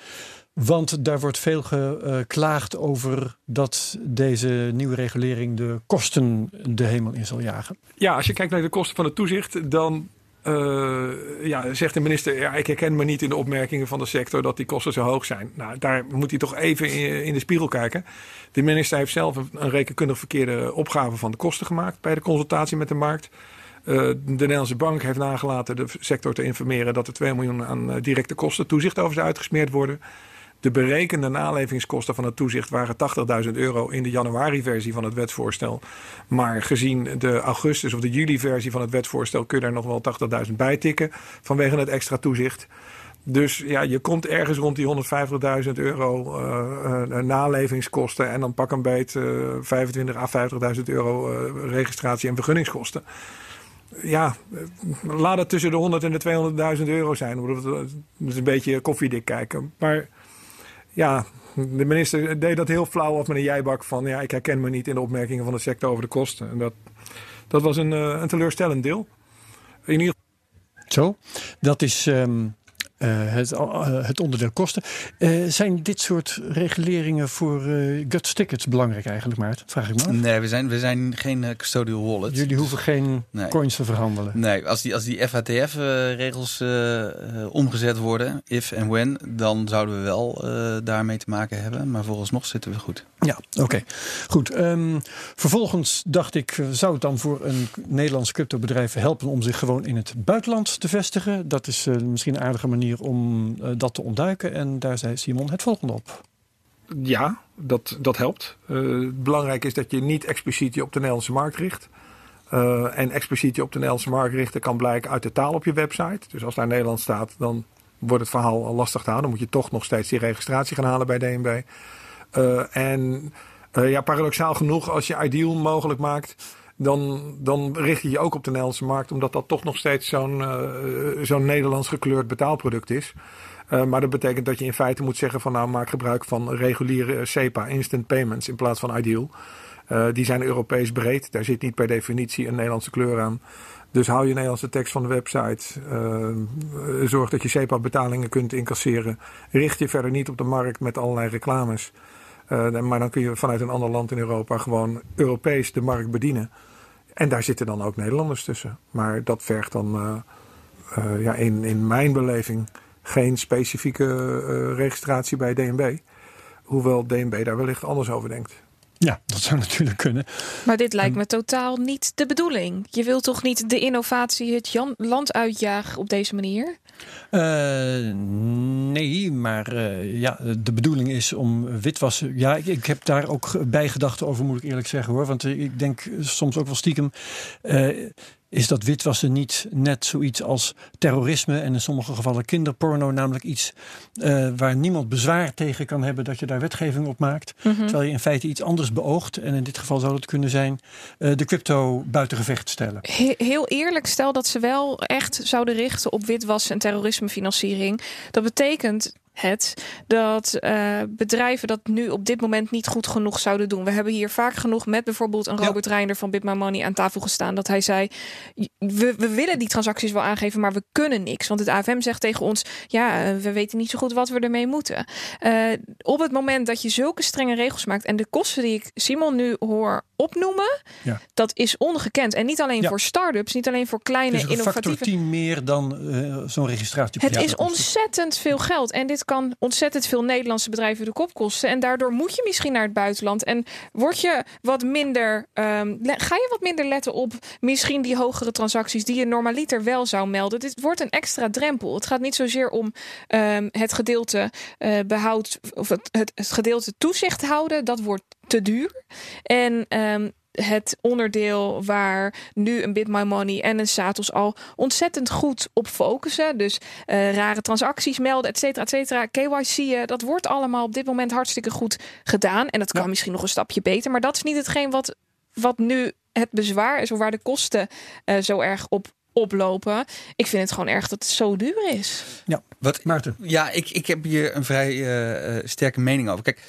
Want daar wordt veel geklaagd over dat deze nieuwe regulering de kosten de hemel in zal jagen. Ja, als je kijkt naar de kosten van het toezicht, dan eh, ja, zegt de minister: ja, ik herken me niet in de opmerkingen van de sector dat die kosten zo hoog zijn. Nou, daar moet hij toch even in, de spiegel kijken. De minister heeft zelf een rekenkundig verkeerde opgave van de kosten gemaakt bij de consultatie met de markt. Eh, de Nederlandse bank heeft nagelaten de sector te informeren dat er 2 miljoen aan eh, directe kosten toezicht over zou uitgesmeerd worden. De berekende nalevingskosten van het toezicht waren 80.000 euro in de januari-versie van het wetsvoorstel. Maar gezien de augustus- of de juli-versie van het wetsvoorstel kun daar nog wel 80.000 bij tikken vanwege het extra toezicht. Dus ja, je komt ergens rond die 150.000 euro eh, nalevingskosten en dan pak een beet eh 25 à 50.000 euro registratie- en vergunningskosten. Ja, laat het tussen de 100 en de 200.000 euro zijn. Dat is een beetje koffiedik kijken. Maar ja, de minister deed dat heel flauw af met een jijbak van... ja, ik herken me niet in de opmerkingen van de sector over de kosten. En dat, dat was een, eh, een teleurstellend deel. In ieder Zo, dat is ehm, eh, het, eh, het onderdeel kosten. Eh, zijn dit soort reguleringen voor eh Guts Tickets belangrijk eigenlijk, Maarten? Vraag ik me af. Nee, we zijn, we zijn geen eh, custodial wallet. Jullie hoeven geen Nee. coins te verhandelen. Nee, als die, als die FATF-regels eh, omgezet worden, if en when, dan zouden we wel eh, daarmee te maken hebben. Maar vooralsnog zitten we goed. Ja, oké. Goed. ehm, vervolgens dacht ik, eh, zou het dan voor een Nederlands cryptobedrijf helpen om zich gewoon in het buitenland te vestigen? Dat is eh, misschien een aardige manier om eh, dat te ontduiken. En daar zei Simon het volgende op. Ja, dat, dat helpt. Eh, belangrijk is dat je niet expliciet je op de Nederlandse markt richt. Eh, en expliciet je op de Nederlandse markt richten kan blijken uit de taal op je website. Dus als daar Nederlands staat, dan wordt het verhaal al lastig te houden. Dan moet je toch nog steeds die registratie gaan halen bij DNB. En ja, paradoxaal genoeg, als je Ideal mogelijk maakt, dan, dan richt je je ook op de Nederlandse markt, omdat dat toch nog steeds zo'n eh, Nederlands gekleurd betaalproduct is. Eh, maar dat betekent dat je in feite moet zeggen van nou maak gebruik van reguliere SEPA, instant payments, in plaats van Ideal. Eh, die zijn Europees breed, daar zit niet per definitie een Nederlandse kleur aan. Dus hou je Nederlandse tekst van de website. zorg dat je SEPA-betalingen kunt incasseren. Richt je verder niet op de markt met allerlei reclames. Maar dan kun je vanuit een ander land in Europa gewoon Europees de markt bedienen. En daar zitten dan ook Nederlanders tussen. Maar dat vergt dan uh, ja, in, in mijn beleving geen specifieke uh, registratie bij DNB. Hoewel DNB daar wellicht anders over denkt. Ja, dat zou natuurlijk kunnen. Maar dit lijkt me totaal niet de bedoeling. Je wilt toch niet de innovatie het land uitjagen op deze manier? Uh, nee, maar uh, ja, de bedoeling is om witwassen. Ja, ik, ik, heb daar ook bijgedachten over, moet ik eerlijk zeggen hoor. Want ik denk soms ook wel stiekem. Is dat witwassen niet net zoiets als terrorisme en in sommige gevallen kinderporno, namelijk iets uh, waar niemand bezwaar tegen kan hebben dat je daar wetgeving op maakt, mm -hmm. terwijl je in feite iets anders beoogt. En in dit geval zou het kunnen zijn uh, de crypto buiten gevecht stellen. He heel eerlijk, stel dat ze wel echt zouden richten op witwassen en terrorismefinanciering. Dat betekent het dat uh, bedrijven dat nu op dit moment niet goed genoeg zouden doen. We hebben hier vaak genoeg met bijvoorbeeld een Robert ja. Reinder van Bit My Money aan tafel gestaan. Dat hij zei: we, we willen die transacties wel aangeven, maar we kunnen niks. Want het AFM zegt tegen ons: ja, we weten niet zo goed wat we ermee moeten. Uh, op het moment dat je zulke strenge regels maakt en de kosten die ik Simon nu hoor opnoemen, ja. dat is ongekend. En niet alleen ja. voor start-ups, niet alleen voor kleine het is een innovatieve. 10 meer dan uh, zo'n registratie. Het is ontzettend veel geld en dit kan ontzettend veel Nederlandse bedrijven de kop kosten. En daardoor moet je misschien naar het buitenland. En word je wat minder, um, ga je wat minder letten op misschien die hogere transacties die je normaliter wel zou melden. Dit wordt een extra drempel. Het gaat niet zozeer om um, het gedeelte uh, behoud of het, het, het gedeelte toezicht houden. Dat wordt te duur. En um, het onderdeel waar nu een Bit My Money en een Satos al ontzettend goed op focussen. Dus uh, rare transacties melden, et cetera, et cetera. KYC, dat wordt allemaal op dit moment hartstikke goed gedaan. En dat kan ja. misschien nog een stapje beter. Maar dat is niet hetgeen wat, wat nu het bezwaar is of waar de kosten uh, zo erg op oplopen. Ik vind het gewoon erg dat het zo duur is. Ja, wat Maarten. Ja, ik, ik heb hier een vrij uh, sterke mening over. Kijk,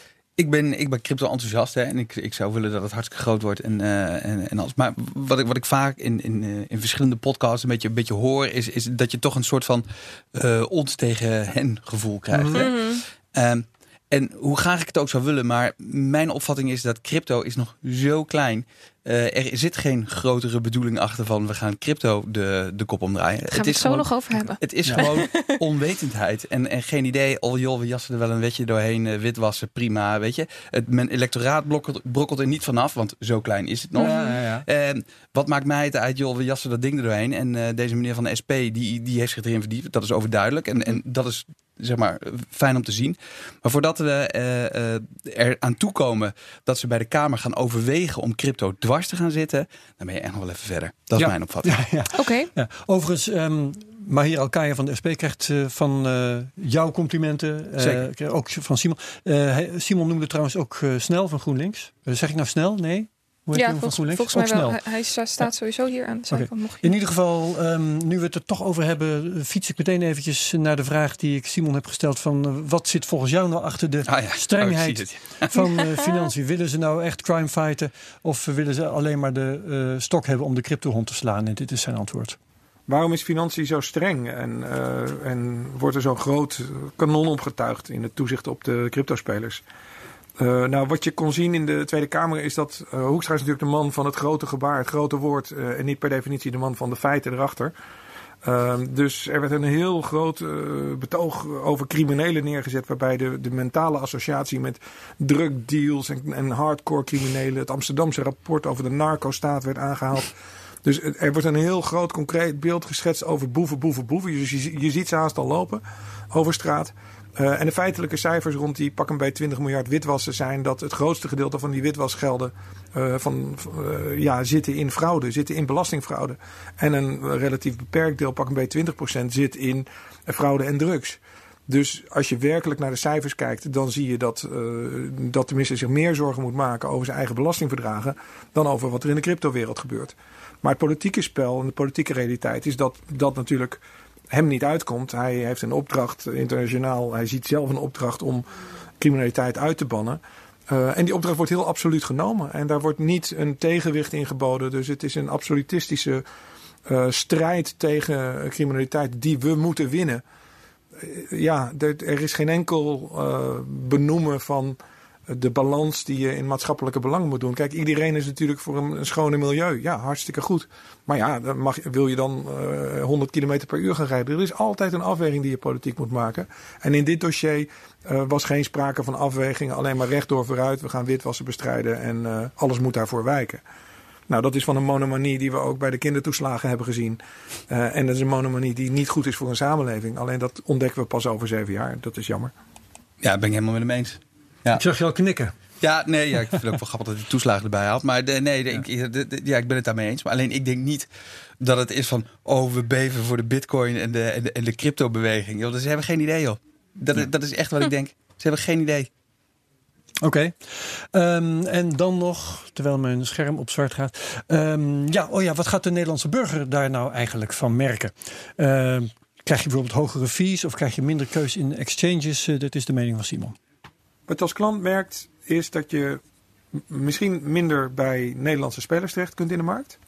ik ben, ik ben crypto-enthousiast hè, en ik, ik zou willen dat het hartstikke groot wordt en, uh, en, en alles. Maar wat ik, wat ik vaak in, in, uh, in verschillende podcasts een beetje, een beetje hoor, is, is dat je toch een soort van uh, ons tegen hen gevoel krijgt. Mm -hmm. um, en hoe graag ik het ook zou willen, maar mijn opvatting is dat crypto is nog zo klein. Uh, er zit geen grotere bedoeling achter van we gaan crypto de, de kop omdraaien. Gaan het we het zo gewoon, nog over hebben. Het is ja. gewoon onwetendheid en, en geen idee. Oh joh, we jassen er wel een wetje doorheen, uh, witwassen, prima, weet je. Het, mijn electoraat brokkelt, brokkelt er niet vanaf, want zo klein is het nog. Ja, ja, uh, wat maakt mij het uit, joh, we jassen dat ding er doorheen. En uh, deze meneer van de SP, die, die heeft zich erin verdiept. Dat is overduidelijk en, en dat is zeg maar, fijn om te zien. Maar voordat we uh, uh, er aan toekomen dat ze bij de Kamer gaan overwegen om crypto dwars te gaan zitten, dan ben je echt nog wel even verder. Dat is ja. mijn opvatting. Ja, ja. Oké. Okay. Ja. Overigens, um, Mahir Alkaya van de SP krijgt uh, van jouw complimenten. Zeker. ook van Simon. Simon noemde trouwens ook snel van GroenLinks. zeg ik nou snel? Nee? Hoe ja, volgens, volgens mij wel. Hij, hij staat ja. sowieso hier aan de zijkant. Okay. In ieder geval, um, nu we het er toch over hebben, fiets ik meteen eventjes naar de vraag die ik Simon heb gesteld van uh, wat zit volgens jou nou achter de ah, ja. strengheid oh, van uh, financiën? willen ze nou echt crime fighten of willen ze alleen maar de uh, stok hebben om de cryptohond te slaan? En dit is zijn antwoord. Waarom is financiën zo streng en, en wordt er zo'n groot kanon opgetuigd in het toezicht op de cryptospelers? Uh, nou, wat je kon zien in de Tweede Kamer is dat uh, Hoekstra is natuurlijk de man van het grote gebaar, het grote woord. Uh, en niet per definitie de man van de feiten erachter. dus er werd een heel groot betoog over criminelen neergezet. Waarbij de, de mentale associatie met drugdeals en, en hardcore criminelen. Het Amsterdamse rapport over de narco-staat werd aangehaald. Dus er wordt een heel groot concreet beeld geschetst over boeven, boeven, boeven. Dus je, je ziet ze haast al lopen over straat. Uh, en de feitelijke cijfers rond die pakken bij 20 miljard witwassen zijn dat het grootste gedeelte van die witwasgelden uh, van, uh, ja, zitten in fraude, zitten in belastingfraude. En een relatief beperkt deel, pakken bij 20%, zit in fraude en drugs. Dus als je werkelijk naar de cijfers kijkt, dan zie je dat, dat de minister zich meer zorgen moet maken over zijn eigen belastingverdragen dan over wat er in de cryptowereld gebeurt. Maar het politieke spel en de politieke realiteit is dat dat natuurlijk hem niet uitkomt. Hij heeft een opdracht internationaal. Hij ziet zelf een opdracht om criminaliteit uit te bannen. Uh, en die opdracht wordt heel absoluut genomen. En daar wordt niet een tegenwicht in geboden. Dus het is een absolutistische uh, strijd tegen criminaliteit die we moeten winnen. Uh, ja, er, er, is geen enkel benoemen van de balans die je in maatschappelijke belangen moet doen. Kijk, iedereen is natuurlijk voor een, schone milieu. Ja, hartstikke goed. Maar ja, wil je dan uh, 100 km per uur gaan rijden? Er is altijd een afweging die je politiek moet maken. En in dit dossier uh, was geen sprake van afwegingen. Alleen maar rechtdoor vooruit. We gaan witwassen bestrijden en uh, alles moet daarvoor wijken. Nou, dat is van een monomanie die we ook bij de kindertoeslagen hebben gezien. En dat is een monomanie die niet goed is voor een samenleving. Alleen dat ontdekken we pas over zeven jaar. Dat is jammer. Ja, ben ik helemaal met hem eens. Ja. Ik zag je al knikken. Ja, nee, ja, ik vind het ook wel grappig dat hij toeslagen erbij haalt. Maar de, nee, de, ja. Ik, de, ja, ik ben het daarmee eens. Maar alleen ik denk niet dat het is van... oh, we beven voor de bitcoin en de, en de, en de crypto-beweging. Joh, ze hebben geen idee, joh. Dat, ja. dat is echt wat ik denk. Ze hebben geen idee. Oké. Okay. Um, en dan nog, terwijl mijn scherm op zwart gaat. Um, ja, oh ja, wat gaat de Nederlandse burger daar nou eigenlijk van merken? Uh, krijg je bijvoorbeeld hogere fees of krijg je minder keus in exchanges? Uh, dat is de mening van Simon. Wat je als klant merkt, is dat je misschien minder bij Nederlandse spelers terecht kunt in de markt.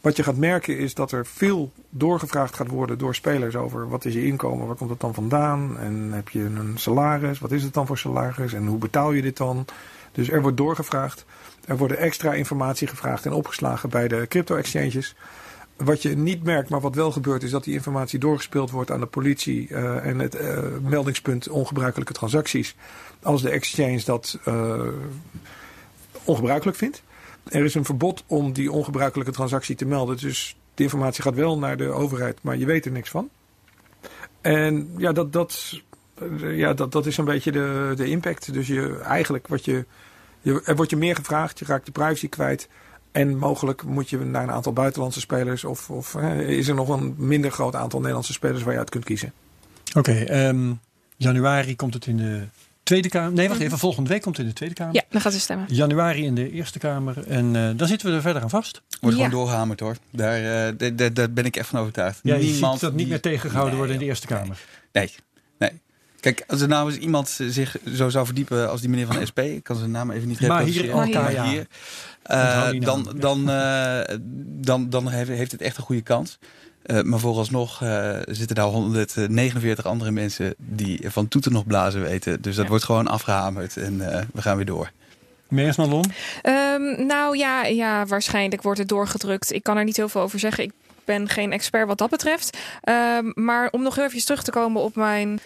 Wat je gaat merken is dat er veel doorgevraagd gaat worden door spelers over wat is je inkomen, waar komt het dan vandaan en heb je een salaris, wat is het dan voor salaris en hoe betaal je dit dan. Dus er wordt doorgevraagd. Er worden extra informatie gevraagd en opgeslagen bij de crypto-exchanges. Wat je niet merkt, maar wat wel gebeurt, is dat die informatie doorgespeeld wordt aan de politie uh, en het uh, meldingspunt ongebruikelijke transacties. Als de exchange dat uh, ongebruikelijk vindt. Er is een verbod om die ongebruikelijke transactie te melden. Dus de informatie gaat wel naar de overheid, maar je weet er niks van. En ja, dat, dat, ja, dat, dat is een beetje de, de impact. Dus je, eigenlijk wat je, je, er wordt je meer gevraagd, je raakt je privacy kwijt. En mogelijk moet je naar een aantal buitenlandse spelers. Of, of hè, is er nog een minder groot aantal Nederlandse spelers waar je uit kunt kiezen. Oké, okay, um, januari komt het in de Tweede Kamer. Nee, wacht even. Volgende week komt het in de Tweede Kamer. Ja, dan gaat ze stemmen. Januari in de Eerste Kamer. En uh, dan zitten we er verder aan vast. Wordt ja. gewoon doorgehamerd hoor. Daar, uh, daar, daar ben ik echt van overtuigd. Ja, Niemand ziet dat niet meer tegengehouden nee, worden in de Eerste Kamer. Nee, nee. Kijk, als er nou eens iemand zich zo zou verdiepen als die meneer van de SP, ik kan zijn naam even niet Maar hier, uh, dan, dan, uh, dan, dan heeft het echt een goede kans. Uh, maar vooralsnog uh, zitten daar 149 andere mensen die van toeten nog blazen weten. Dus dat ja. wordt gewoon afgehamerd en uh, we gaan weer door. Meer Madelon? Um, nou ja, ja, waarschijnlijk wordt het doorgedrukt. Ik kan er niet heel veel over zeggen. Ik ben geen expert wat dat betreft. Um, maar om nog even terug te komen op mijn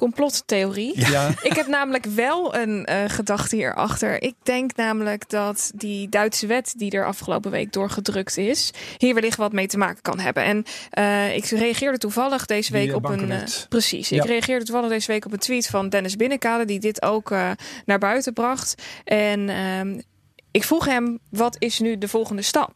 complottheorie. Ja. Ik heb namelijk wel een uh, gedachte hierachter. Ik denk namelijk dat die Duitse wet die er afgelopen week doorgedrukt is, hier wellicht wat mee te maken kan hebben. En uh, ik reageerde toevallig deze week die, op een. Uh, precies. Ja. Ik reageerde toevallig deze week op een tweet van Dennis Binnenkade, die dit ook naar buiten bracht. En ehm, ik vroeg hem, wat is nu de volgende stap?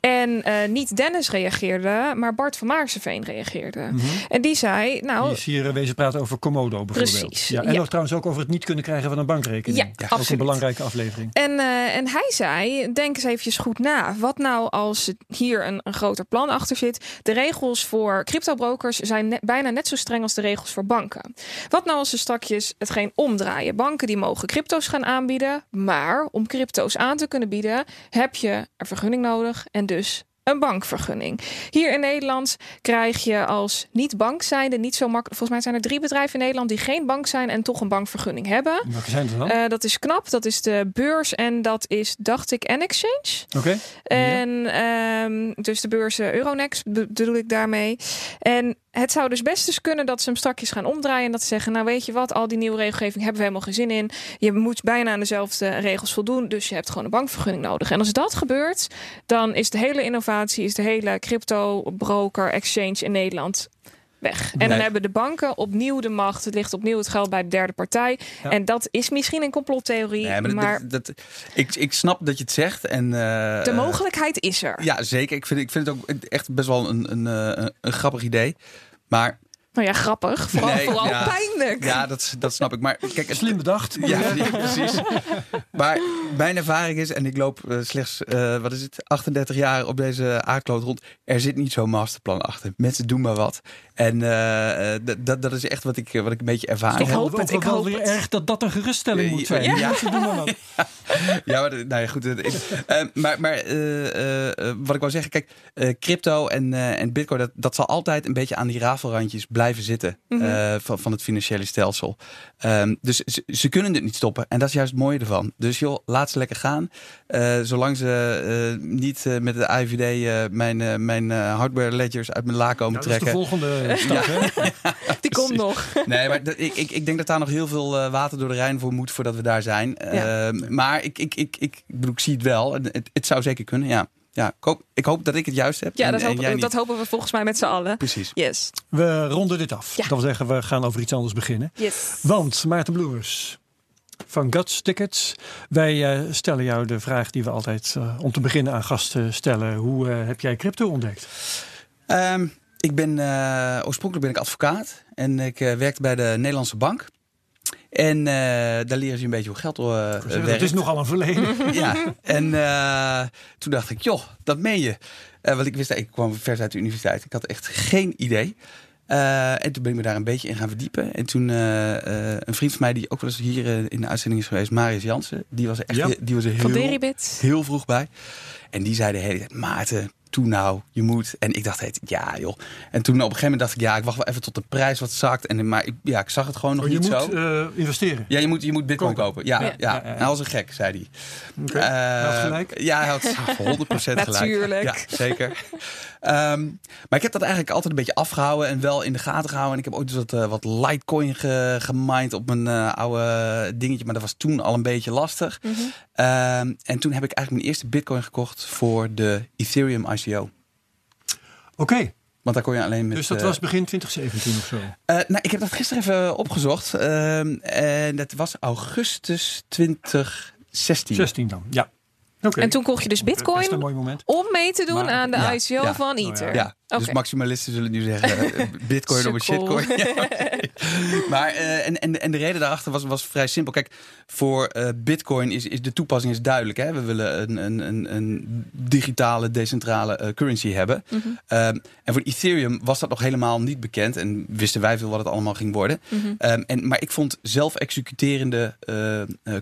En uh, niet Dennis reageerde, maar Bart van Maarseveen reageerde. Mhm. Mm -hmm. En die zei, nou... Die is hier wezen praten over Komodo bijvoorbeeld. Precies. Ja, en ja. nog trouwens ook over het niet kunnen krijgen van een bankrekening. Ja, ja ook een belangrijke aflevering. En, uh, en hij zei, denk eens eventjes goed na. Wat nou als hier een, een groter plan achter zit? De regels voor cryptobrokers zijn bijna net zo streng als de regels voor banken. Wat nou als ze strakjes hetgeen omdraaien? Banken die mogen crypto's gaan aanbieden. Maar om crypto's aan te kunnen bieden, heb je een vergunning nodig en dus een bankvergunning. Hier in Nederland krijg je als niet bank zijnde niet zo makkelijk. Volgens mij zijn er drie bedrijven in Nederland die geen bank zijn en toch een bankvergunning hebben. Welke zijn er dan? Uh, dat is knap. Dat is de beurs en dat is, dacht ik, N-Exchange. Oké. Okay. En ja. um, dus de beurs Euronext bedoel ik daarmee. En het zou dus best eens kunnen dat ze hem strakjes gaan omdraaien. En dat ze zeggen, nou weet je wat, al die nieuwe regelgeving hebben we helemaal geen zin in. Je moet bijna aan dezelfde regels voldoen. Dus je hebt gewoon een bankvergunning nodig. En als dat gebeurt, dan is de hele innovatie, is de hele crypto broker exchange in Nederland weg. En nee. dan hebben de banken opnieuw de macht. Het ligt opnieuw het geld bij de derde partij. Ja. En dat is misschien een complottheorie. Nee, maar, maar dat, dat, ik, ik snap dat je het zegt. En, uh, de mogelijkheid is er. Ja, zeker. Ik vind, ik vind het ook echt best wel een, een, een, een grappig idee. Maar nou ja, grappig. Vooral, nee, vooral ja, pijnlijk. Ja, dat, dat snap ik. Maar kijk, het, Slim bedacht. Ja, ja, precies. Maar mijn ervaring is, en ik loop uh, slechts, uh, wat is het, 38 jaar op deze aardkloot rond. Er zit niet zo'n masterplan achter. Mensen doen maar wat. En uh, dat, dat is echt wat ik, wat ik een beetje ervaring ik hoop heb. Het, ik hoop weer erg dat dat een geruststelling moet zijn. Ja, ja. ja. ja maar, nou ja, goed. maar maar wat ik wou zeggen, kijk, crypto en, en bitcoin, dat, dat zal altijd een beetje aan die rafelrandjes blijven blijven zitten Mhm. eh, van, van het financiële stelsel. Ehm, dus ze, ze kunnen het niet stoppen. En dat is juist het mooie ervan. Dus joh, laat ze lekker gaan. Eh, zolang ze eh, niet eh, met de IVD eh, mijn, mijn eh, hardware ledgers uit mijn la komen Nou, dat is de trekken. volgende stap. Hè? Die komt nog. Nee, maar dat- ik, ik, ik denk dat daar nog heel veel water door de Rijn voor moet voordat we daar zijn. Ja. Ehm, maar ik, ik, ik, ik, bedoel, ik zie het wel. En Het, het zou zeker kunnen, ja. Ja ik, hoop, ik hoop dat ik het juist heb. Ja, en, dat, en hopen- jij niet. dat hopen we volgens mij met z'n allen. Precies. Yes. We ronden dit af. Ja. Dat wil zeggen, we gaan over iets anders beginnen. Yes. Want Maarten Bloers van Guts Tickets. Wij eh, stellen jou de vraag die we altijd eh, om te beginnen aan gasten stellen. Hoe eh, heb jij crypto ontdekt? Ehm, ik ben, eh, oorspronkelijk ben ik advocaat en ik eh, werkte bij de Nederlandse Bank. En eh, daar leren ze je een beetje hoe geld eh Het werkt. is nogal een verleden. Ja, en eh, toen dacht ik, joh, dat meen je. Eh, want ik wist, ik kwam vers uit de universiteit. Ik had echt geen idee. Eh, en toen ben ik me daar een beetje in gaan verdiepen. En toen eh, eh, een vriend van mij, die ook wel eens hier in de uitzending is geweest, Marius Jansen, die was er echt Ja. die was er heel, heel vroeg bij. En die zei de hele tijd, Maarten, toe nou, je moet. En ik dacht, heet, ja joh. En toen op een gegeven moment dacht ik, ja, ik wacht wel even tot de prijs wat zakt. En, maar ik, ja, ik zag het gewoon nog Oh, je niet moet zo. eh, investeren. Ja, je moet, je moet bitcoin Kopen. kopen. Ja, Ja. ja. Ja, ja, ja. Hij was een gek, zei hij. Oké. Eh, Hij had gelijk. Ja, hij had 100% gelijk. Natuurlijk. Ja, zeker. Ehm, maar ik heb dat eigenlijk altijd een beetje afgehouden en wel in de gaten gehouden. En ik heb ooit eens wat, eh, wat Litecoin ge, gemined op mijn eh, oude dingetje. Maar dat was toen al een beetje lastig. Mhm. Ehm, en toen heb ik eigenlijk mijn eerste bitcoin gekocht voor de Ethereum ICO. Oké, Want daar kon je alleen met... dus dat eh, was begin 2017 of zo. eh, nou, ik heb dat gisteren even opgezocht. Ehm, en dat was augustus 2016. 16 dan, ja. Oké. En toen kocht je dus bitcoin mooi moment. om mee te doen Maar- aan de Ja, ICO ja. van Oh, ja. Dus maximalisten zullen nu zeggen eh, bitcoin op een shitcoin. Ja. maar eh, en, en, en de reden daarachter was, was vrij simpel. Kijk, voor eh, bitcoin is, is de toepassing is duidelijk. Hè? We willen een, een, een, een digitale, decentrale currency hebben. Mhm. Ehm, en voor Ethereum was dat nog helemaal niet bekend. En wisten wij veel wat het allemaal ging worden. Mhm. Ehm, en, maar ik vond zelf executerende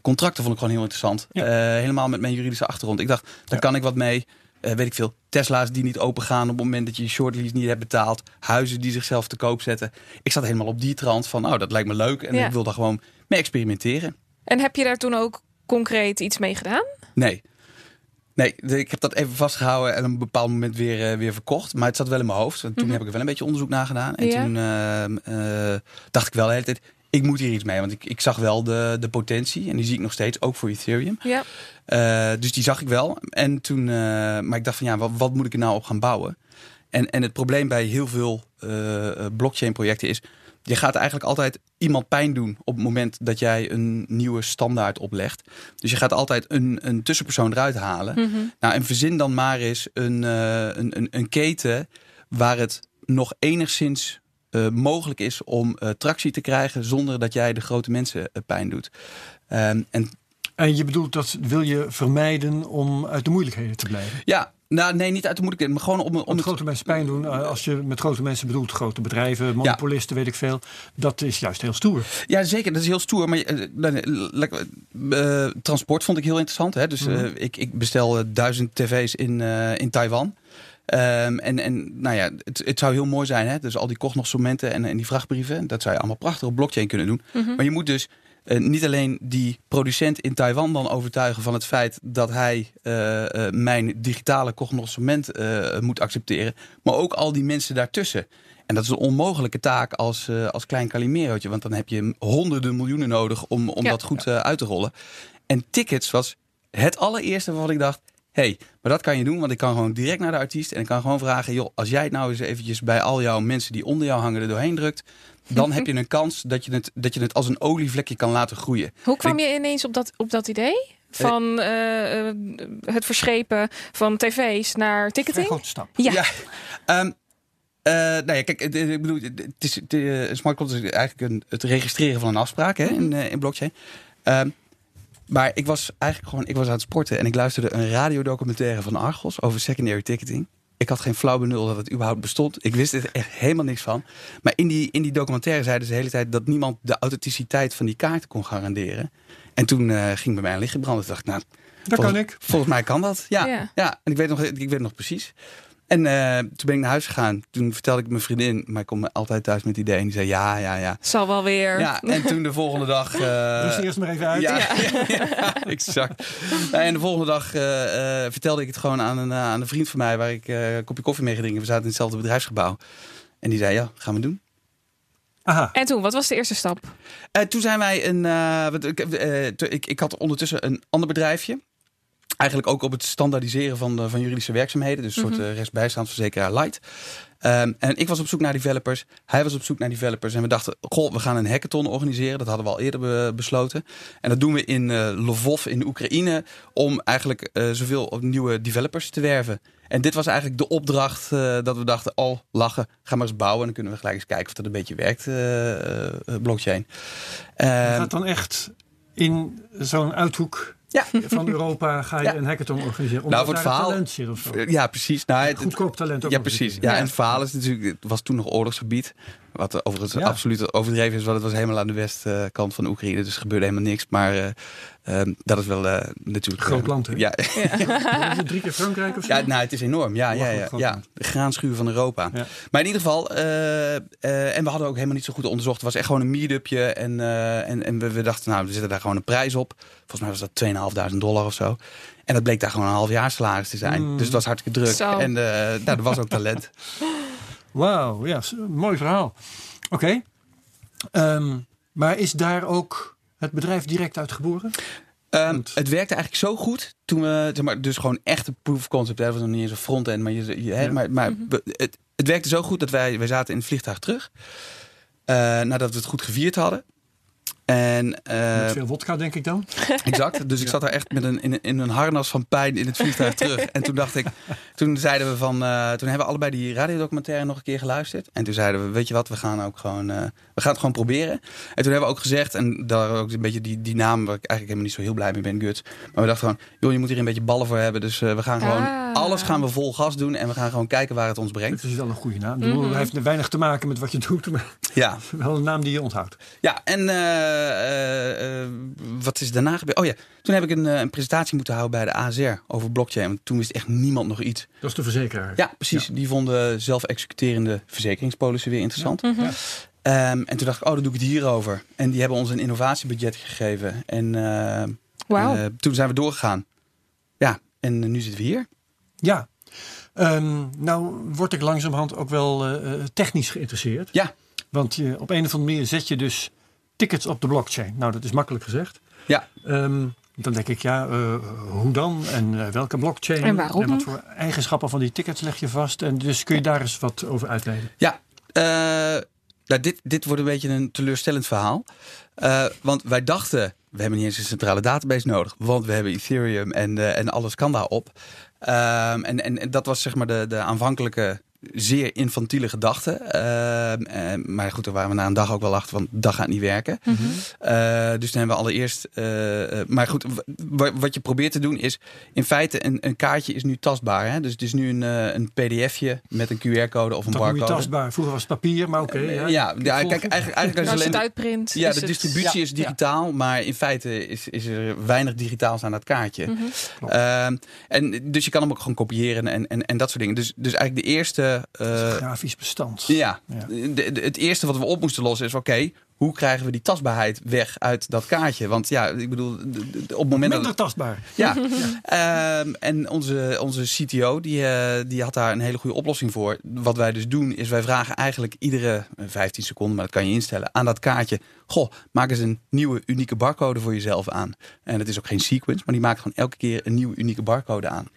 contracten vond ik gewoon heel interessant. Ja. Helemaal met mijn juridische achtergrond. Ik dacht, daar Ja. kan ik wat mee. Eh, weet ik veel. Tesla's die niet open gaan op het moment dat je je shortlease niet hebt betaald. Huizen die zichzelf te koop zetten. Ik zat helemaal op die trant van, nou, dat lijkt me leuk. En Ja. ik wil daar gewoon mee experimenteren. En heb je daar toen ook concreet iets mee gedaan? Nee. Nee, ik heb dat even vastgehouden en op een bepaald moment weer, eh, weer verkocht. Maar het zat wel in mijn hoofd. Want toen Mhm. heb ik er wel een beetje onderzoek naar gedaan. En Ja. toen ehm, eh, dacht ik wel de hele tijd, ik moet hier iets mee. Want ik, ik zag wel de, de potentie. En die zie ik nog steeds, ook voor Ethereum. Ja. Eh, dus die zag ik wel. En toen, eh, maar ik dacht van ja, wat, wat moet ik er nou op gaan bouwen? En, en het probleem bij heel veel eh, blockchain projecten is, je gaat eigenlijk altijd iemand pijn doen op het moment dat jij een nieuwe standaard oplegt. Dus je gaat altijd een, een tussenpersoon eruit halen. Mhm. Nou, en verzin dan maar eens een, een, een, een keten waar het nog enigszins eh, mogelijk is om eh, tractie te krijgen zonder dat jij de grote mensen eh, pijn doet. Ehm, en En je bedoelt dat wil je vermijden om uit de moeilijkheden te blijven. ja, nou nee, niet uit de moeilijkheden, maar gewoon om, om het grote mensen pijn doen, als je met grote mensen bedoelt grote bedrijven, monopolisten, weet ik veel. Dat is juist heel stoer. Ja, zeker. Dat is heel stoer. Maar transport vond ik heel interessant. Hè? Dus Mhm. ik, ik bestel duizend tv's in, in Taiwan. Ehm, en, en nou ja, het, het zou heel mooi zijn. Hè? Dus al die kochtnogsomenten en, en die vrachtbrieven. Dat zou je allemaal prachtig op blockchain kunnen doen. Mhm. Maar je moet dus eh, niet alleen die producent in Taiwan dan overtuigen van het feit dat hij eh, eh, mijn digitale cognoscement moet accepteren. Maar ook al die mensen daartussen. En dat is een onmogelijke taak als, als klein Calimerootje. Want dan heb je honderden miljoenen nodig om, om Ja. dat goed uit te rollen. En tickets was het allereerste waarvan ik dacht... hé, hey, maar dat kan je doen, want ik kan gewoon direct naar de artiest... en ik kan gewoon vragen, joh, als jij het nou eens eventjes... bij al jouw mensen die onder jou hangen er doorheen drukt... dan heb je een kans dat je, het, dat je het als een olievlekje kan laten groeien. Hoe kwam je ineens op dat, op dat idee? Van eh, eh, het verschepen van tv's naar ticketing? grote stap. Ja. Ehm, eh, nou ja, kijk, het- ik bedoel, het is, het, smart contract is eigenlijk een, het registreren van een afspraak hè, in, eh, in blockchain. Ehm, maar ik was eigenlijk gewoon, ik was aan het sporten en ik luisterde een radiodocumentaire van Argos over secondary ticketing. Ik had geen flauw benul dat het überhaupt bestond. Ik wist er echt helemaal niks van. Maar in die, in die documentaire zeiden ze de hele tijd dat niemand de authenticiteit van die kaarten kon garanderen. En toen eh, ging bij mij een licht branden. Toen dacht ik, nou, Dat volgens, kan ik. Volgens mij kan dat. Ja, Ja. ja. en ik weet nog, ik weet nog precies. En uh, toen ben ik naar huis gegaan. Toen vertelde ik mijn vriendin, maar ik kom altijd thuis met het idee. En die zei ja, ja, ja. Zal wel weer. Ja, en toen de volgende dag... Uh, dus eerst maar even uit. Ja, ja. exact. En de volgende dag uh, vertelde ik het gewoon aan een, aan een vriend van mij... waar ik een kopje koffie mee ging We zaten in hetzelfde bedrijfsgebouw. En die zei, ja, gaan we doen. Aha. En toen, wat was de eerste stap? toen zijn wij een... ik, ik had ondertussen een ander bedrijfje eigenlijk ook op het standaardiseren van, de, van juridische werkzaamheden. Dus een soort uh, rechtsbijstandsverzekeraar light. Um, en ik was op zoek naar developers. Hij was op zoek naar developers. En we dachten, goh, we gaan een hackathon organiseren. Dat hadden we al eerder besloten. En dat doen we in uh, Lvov in Oekraïne. Om eigenlijk uh, zoveel nieuwe developers te werven. En dit was eigenlijk de opdracht dat we dachten, oh, lachen, ga maar eens bouwen. En dan kunnen we gelijk eens kijken of dat een beetje werkt, blockchain. Je gaat dan echt in zo'n uithoek ja. van Europa ga je een hackathon organiseren. nou, voor het verhaal. Talent zit of zo. Ja, precies. Nou, het, Goedkoop talent ook. Ja, precies. Ja, en het verhaal is natuurlijk, het was toen nog oorlogsgebied. Wat overigens ja. absoluut overdreven is, want het was helemaal aan de westkant van Oekraïne. Dus er gebeurde helemaal niks. Maar uh, uh, dat is wel uh, natuurlijk... Groot land, hè? Ja. ja. Is het drie keer Frankrijk of zo? Ja, nou, het is enorm. Ja, ja, ja, ja. De graanschuur van Europa. Maar in ieder geval, en we hadden ook helemaal niet zo goed onderzocht. Het was echt gewoon een meetupje. En, en, en we, we, dachten, nou, we zetten daar gewoon een prijs op. Volgens mij was dat 2.500 dollar of zo. En dat bleek daar gewoon een half jaar salaris te zijn. Mm. Dus het was hartstikke druk. Zo. En nou, er was ook talent. Wauw, ja, mooi verhaal. Oké. Okay. Um, maar is daar ook het bedrijf direct uit geboren? Um, het werkte eigenlijk zo goed toen we, zeg maar, dus gewoon echt een proof of concept, dat was nog niet eens een front-end, maar, je, je ja. maar, maar mm -hmm. het, het werkte zo goed dat wij, wij zaten in het vliegtuig terug. Uh, nadat we het goed gevierd hadden. En, uh, met veel wodka, denk ik dan. Exact. Dus ik zat daar echt met een, in, in een harnas van pijn in het vliegtuig terug. En toen dacht ik, toen zeiden we van, uh, toen hebben we allebei die radiodocumentaire nog een keer geluisterd. En toen zeiden we, weet je wat, we gaan ook gewoon, uh, we gaan het gewoon proberen. En toen hebben we ook gezegd, en daar ook een beetje die, die naam waar ik eigenlijk helemaal niet zo heel blij mee ben, Guts. Maar we dachten gewoon, joh, je moet hier een beetje ballen voor hebben. Dus we gaan gewoon, ah. alles gaan we vol gas doen. En we gaan gewoon kijken waar het ons brengt. Het is wel een goede naam. Mm -hmm. Hij heeft weinig te maken met wat je doet. Maar ja. wel een naam die je onthoudt. Ja, en... Uh, uh, wat is daarna gebeurd? Oh ja, toen heb ik een, uh, een, presentatie moeten houden bij de ASR over blockchain. Want toen wist echt niemand nog iets. Dat is de verzekeraar. Ja, precies. Ja. Die vonden zelf-executerende verzekeringspolissen weer interessant. Ja. Mm -hmm. um, en toen dacht ik, oh, dan doe ik het hierover. En die hebben ons een innovatiebudget gegeven. En wow. toen zijn we doorgegaan. Ja, en nu zitten we hier. Ja. Um, nou word ik langzamerhand ook wel technisch geïnteresseerd. Ja. Want je, op een of andere manier zet je dus tickets op de blockchain. Nou, dat is makkelijk gezegd. Ja. Um, dan denk ik, ja, uh, hoe dan? En uh, welke blockchain? En waarom? En wat voor eigenschappen van die tickets leg je vast? En dus kun je daar eens wat over uitleiden? Ja, uh, nou, dit, dit wordt een beetje een teleurstellend verhaal. want wij dachten, we hebben niet eens een centrale database nodig. Want we hebben Ethereum en, en alles kan daarop. Um, en, en, en dat was zeg maar de, de aanvankelijke zeer infantiele gedachten. Uh, uh, maar goed, daar waren we na een dag ook wel achter, want dat gaat niet werken. Mm -hmm. uh, dus dan hebben we allereerst... maar goed, wat je probeert te doen is... In feite, een, een kaartje is nu tastbaar. Hè? Dus het is nu een, een pdfje met een QR-code of een dat barcode. tastbaar. Vroeger was het papier, maar oké. Okay, ja. ja, ja, kijk, eigenlijk, eigenlijk als je het uitprint. Ja, de distributie het, is digitaal, ja. maar in feite is, is er weinig digitaals aan dat kaartje. Mm -hmm. en dus je kan hem ook gewoon kopiëren en, en, en dat soort dingen. Dus, dus eigenlijk de eerste uh, grafisch bestand. Ja, ja. De, de, het eerste wat we op moesten lossen is: oké, hoe krijgen we die tastbaarheid weg uit dat kaartje? Want ja, ik bedoel, op het moment Minder dat, tastbaar. Ja. ja. Um, en onze, onze CTO, die, uh, die had daar een hele goede oplossing voor. Wat wij dus doen, is wij vragen eigenlijk iedere 15 seconden, maar dat kan je instellen, aan dat kaartje. Goh, maak eens een nieuwe unieke barcode voor jezelf aan. En het is ook geen sequence, maar die maakt gewoon elke keer een nieuwe unieke barcode aan.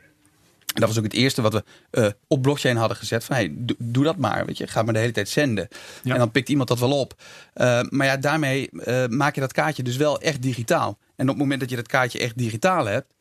En dat was ook het eerste wat we uh, op blockchain hadden gezet. Van hey, doe, dat maar. Weet je, ga maar de hele tijd zenden. Ja. En dan pikt iemand dat wel op. Uh, maar ja, daarmee uh, maak je dat kaartje dus wel echt digitaal. En op het moment dat je dat kaartje echt digitaal hebt,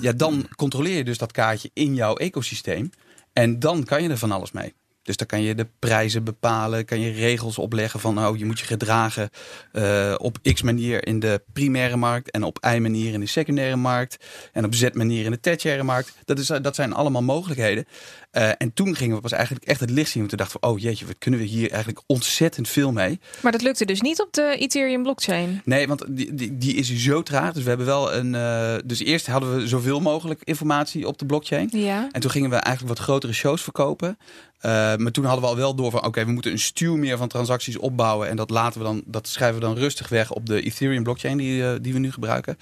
ja, dan controleer je dus dat kaartje in jouw ecosysteem. En dan kan je er van alles mee. Dus dan kan je de prijzen bepalen, kan je regels opleggen van oh, je moet je gedragen uh, op X manier in de primaire markt en op Y manier in de secundaire markt en op Z manier in de tertiaire markt. Dat, is, dat zijn allemaal mogelijkheden. Uh, en toen gingen we pas eigenlijk echt het licht zien. Want toen dachten we, oh jeetje, wat kunnen we hier eigenlijk ontzettend veel mee. Maar dat lukte dus niet op de Ethereum blockchain? Nee, want die, die, die is zo traag. Dus we hebben wel een. Uh, dus eerst hadden we zoveel mogelijk informatie op de blockchain. Ja. En toen gingen we eigenlijk wat grotere shows verkopen. Uh, maar toen hadden we al wel door van oké, we moeten een stuw meer van transacties opbouwen. En dat laten we dan, dat schrijven we dan rustig weg op de Ethereum blockchain die, uh, die we nu gebruiken.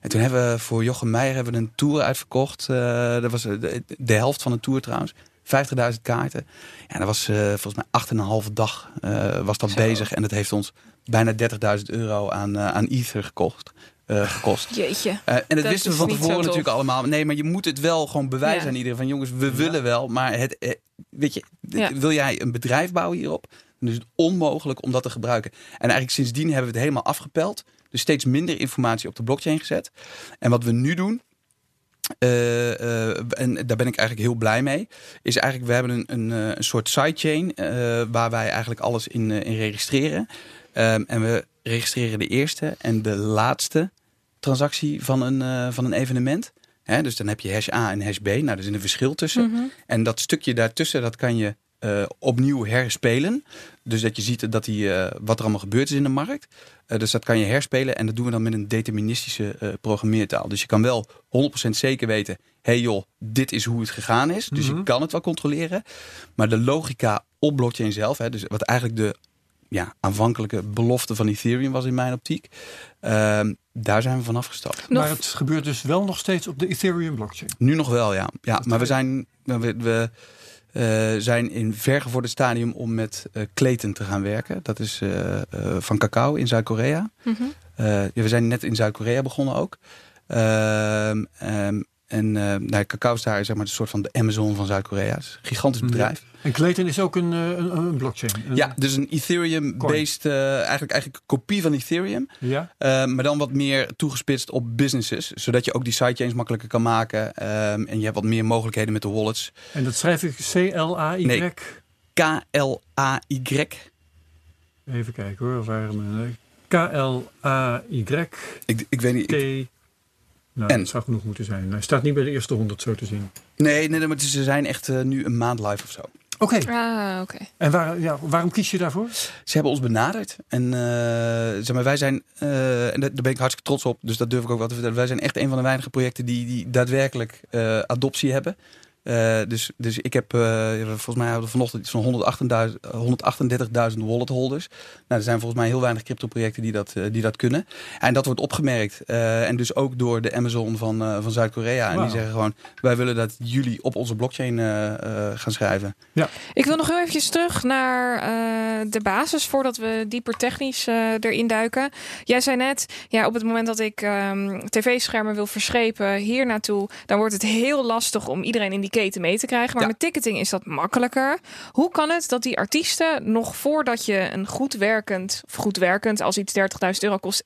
En toen hebben we voor Jochem Meijer hebben we een tour uitverkocht. Uh, dat was de, de, helft van de tour trouwens. 50.000 kaarten. Ja, dat was volgens mij 8,5 dag was dat Zo. bezig. En dat heeft ons bijna 30.000 euro aan, aan Ether gekocht. Uh, gekost. Jeetje. Uh, en dat, dat wisten we van tevoren natuurlijk allemaal. Nee, maar je moet het wel gewoon bewijzen ja. aan iedereen. Van jongens, we ja. willen wel. Maar het, eh, weet je, ja. wil jij een bedrijf bouwen hierop? Dan is het onmogelijk om dat te gebruiken. En eigenlijk sindsdien hebben we het helemaal afgepeld. Dus steeds minder informatie op de blockchain gezet. En wat we nu doen, uh, uh, en daar ben ik eigenlijk heel blij mee. Is eigenlijk, we hebben een, een, een soort sidechain uh, waar wij eigenlijk alles in, in registreren. Um, en we registreren de eerste en de laatste transactie van een, van een evenement. Dus dan heb je hash A en hash B. Nou, er is een verschil tussen. Mhm. Mm -hmm. En dat stukje daartussen, dat kan je opnieuw herspelen. Dus dat je ziet dat die, wat er allemaal gebeurd is in de markt. Uh, dus dat kan je herspelen. En dat doen we dan met een deterministische programmeertaal. Dus je kan wel 100% zeker weten. Hé hey joh, dit is hoe het gegaan is. Dus mm -hmm. je kan het wel controleren. Maar de logica op blockchain zelf. Hè, dus wat eigenlijk de ja, aanvankelijke belofte van Ethereum was in mijn optiek. Uh, daar zijn we van afgestapt. Maar het gebeurt dus wel nog steeds op de Ethereum blockchain? Nu nog wel, ja. ja maar we zijn, we, we zijn in vergevorderd stadium om met uh, kleten te gaan werken. Dat is uh, van cacao in Zuid-Korea. Mm -hmm. ja, we zijn net in Zuid-Korea begonnen ook. Um, en nou, cacao is daar zeg maar, een soort van de Amazon van Zuid-Korea. een gigantisch bedrijf. En Clayton is ook een, een, een blockchain. Een ja, dus een Ethereum-based, uh, eigenlijk, eigenlijk een kopie van Ethereum. Ja. Uh, maar dan wat meer toegespitst op businesses. Zodat je ook die sidechains makkelijker kan maken. Um, en je hebt wat meer mogelijkheden met de wallets. En dat schrijf ik C-L-A-Y? Nee, K-L-A-Y. Even kijken hoor. Waarom? K-L-A-Y. Ik, ik weet niet. Nou, en? dat zou genoeg moeten zijn. Hij staat niet bij de eerste honderd zo te zien. Nee, nee, maar ze zijn echt uh, nu een maand live of zo. Oké. Okay. Ah, oké. Okay. En waar, ja, waarom kies je daarvoor? Ze hebben ons benaderd. En uh, zeg maar, wij zijn, uh, en daar ben ik hartstikke trots op, dus dat durf ik ook wel te vertellen. Wij zijn echt een van de weinige projecten die, die daadwerkelijk adoptie hebben. Uh, dus, dus ik heb, uh, volgens mij hadden we vanochtend iets van 138.000 wallet holders. Nou, er zijn volgens mij heel weinig crypto projecten die dat, uh, die dat kunnen. En dat wordt opgemerkt. en dus ook door de Amazon van, van Zuid-Korea. Wow. En die zeggen gewoon, wij willen dat jullie op onze blockchain gaan schrijven. Ja. Ik wil nog heel eventjes terug naar de basis voordat we dieper technisch erin duiken. Jij zei net, ja, op het moment dat ik um, tv-schermen wil verschepen hier naartoe, dan wordt het heel lastig om iedereen in die keten mee te krijgen. Maar Ja. met ticketing is dat makkelijker. Hoe kan het dat die artiesten nog voordat je een goed werkend, of goed werkend, als iets 30.000 euro kost,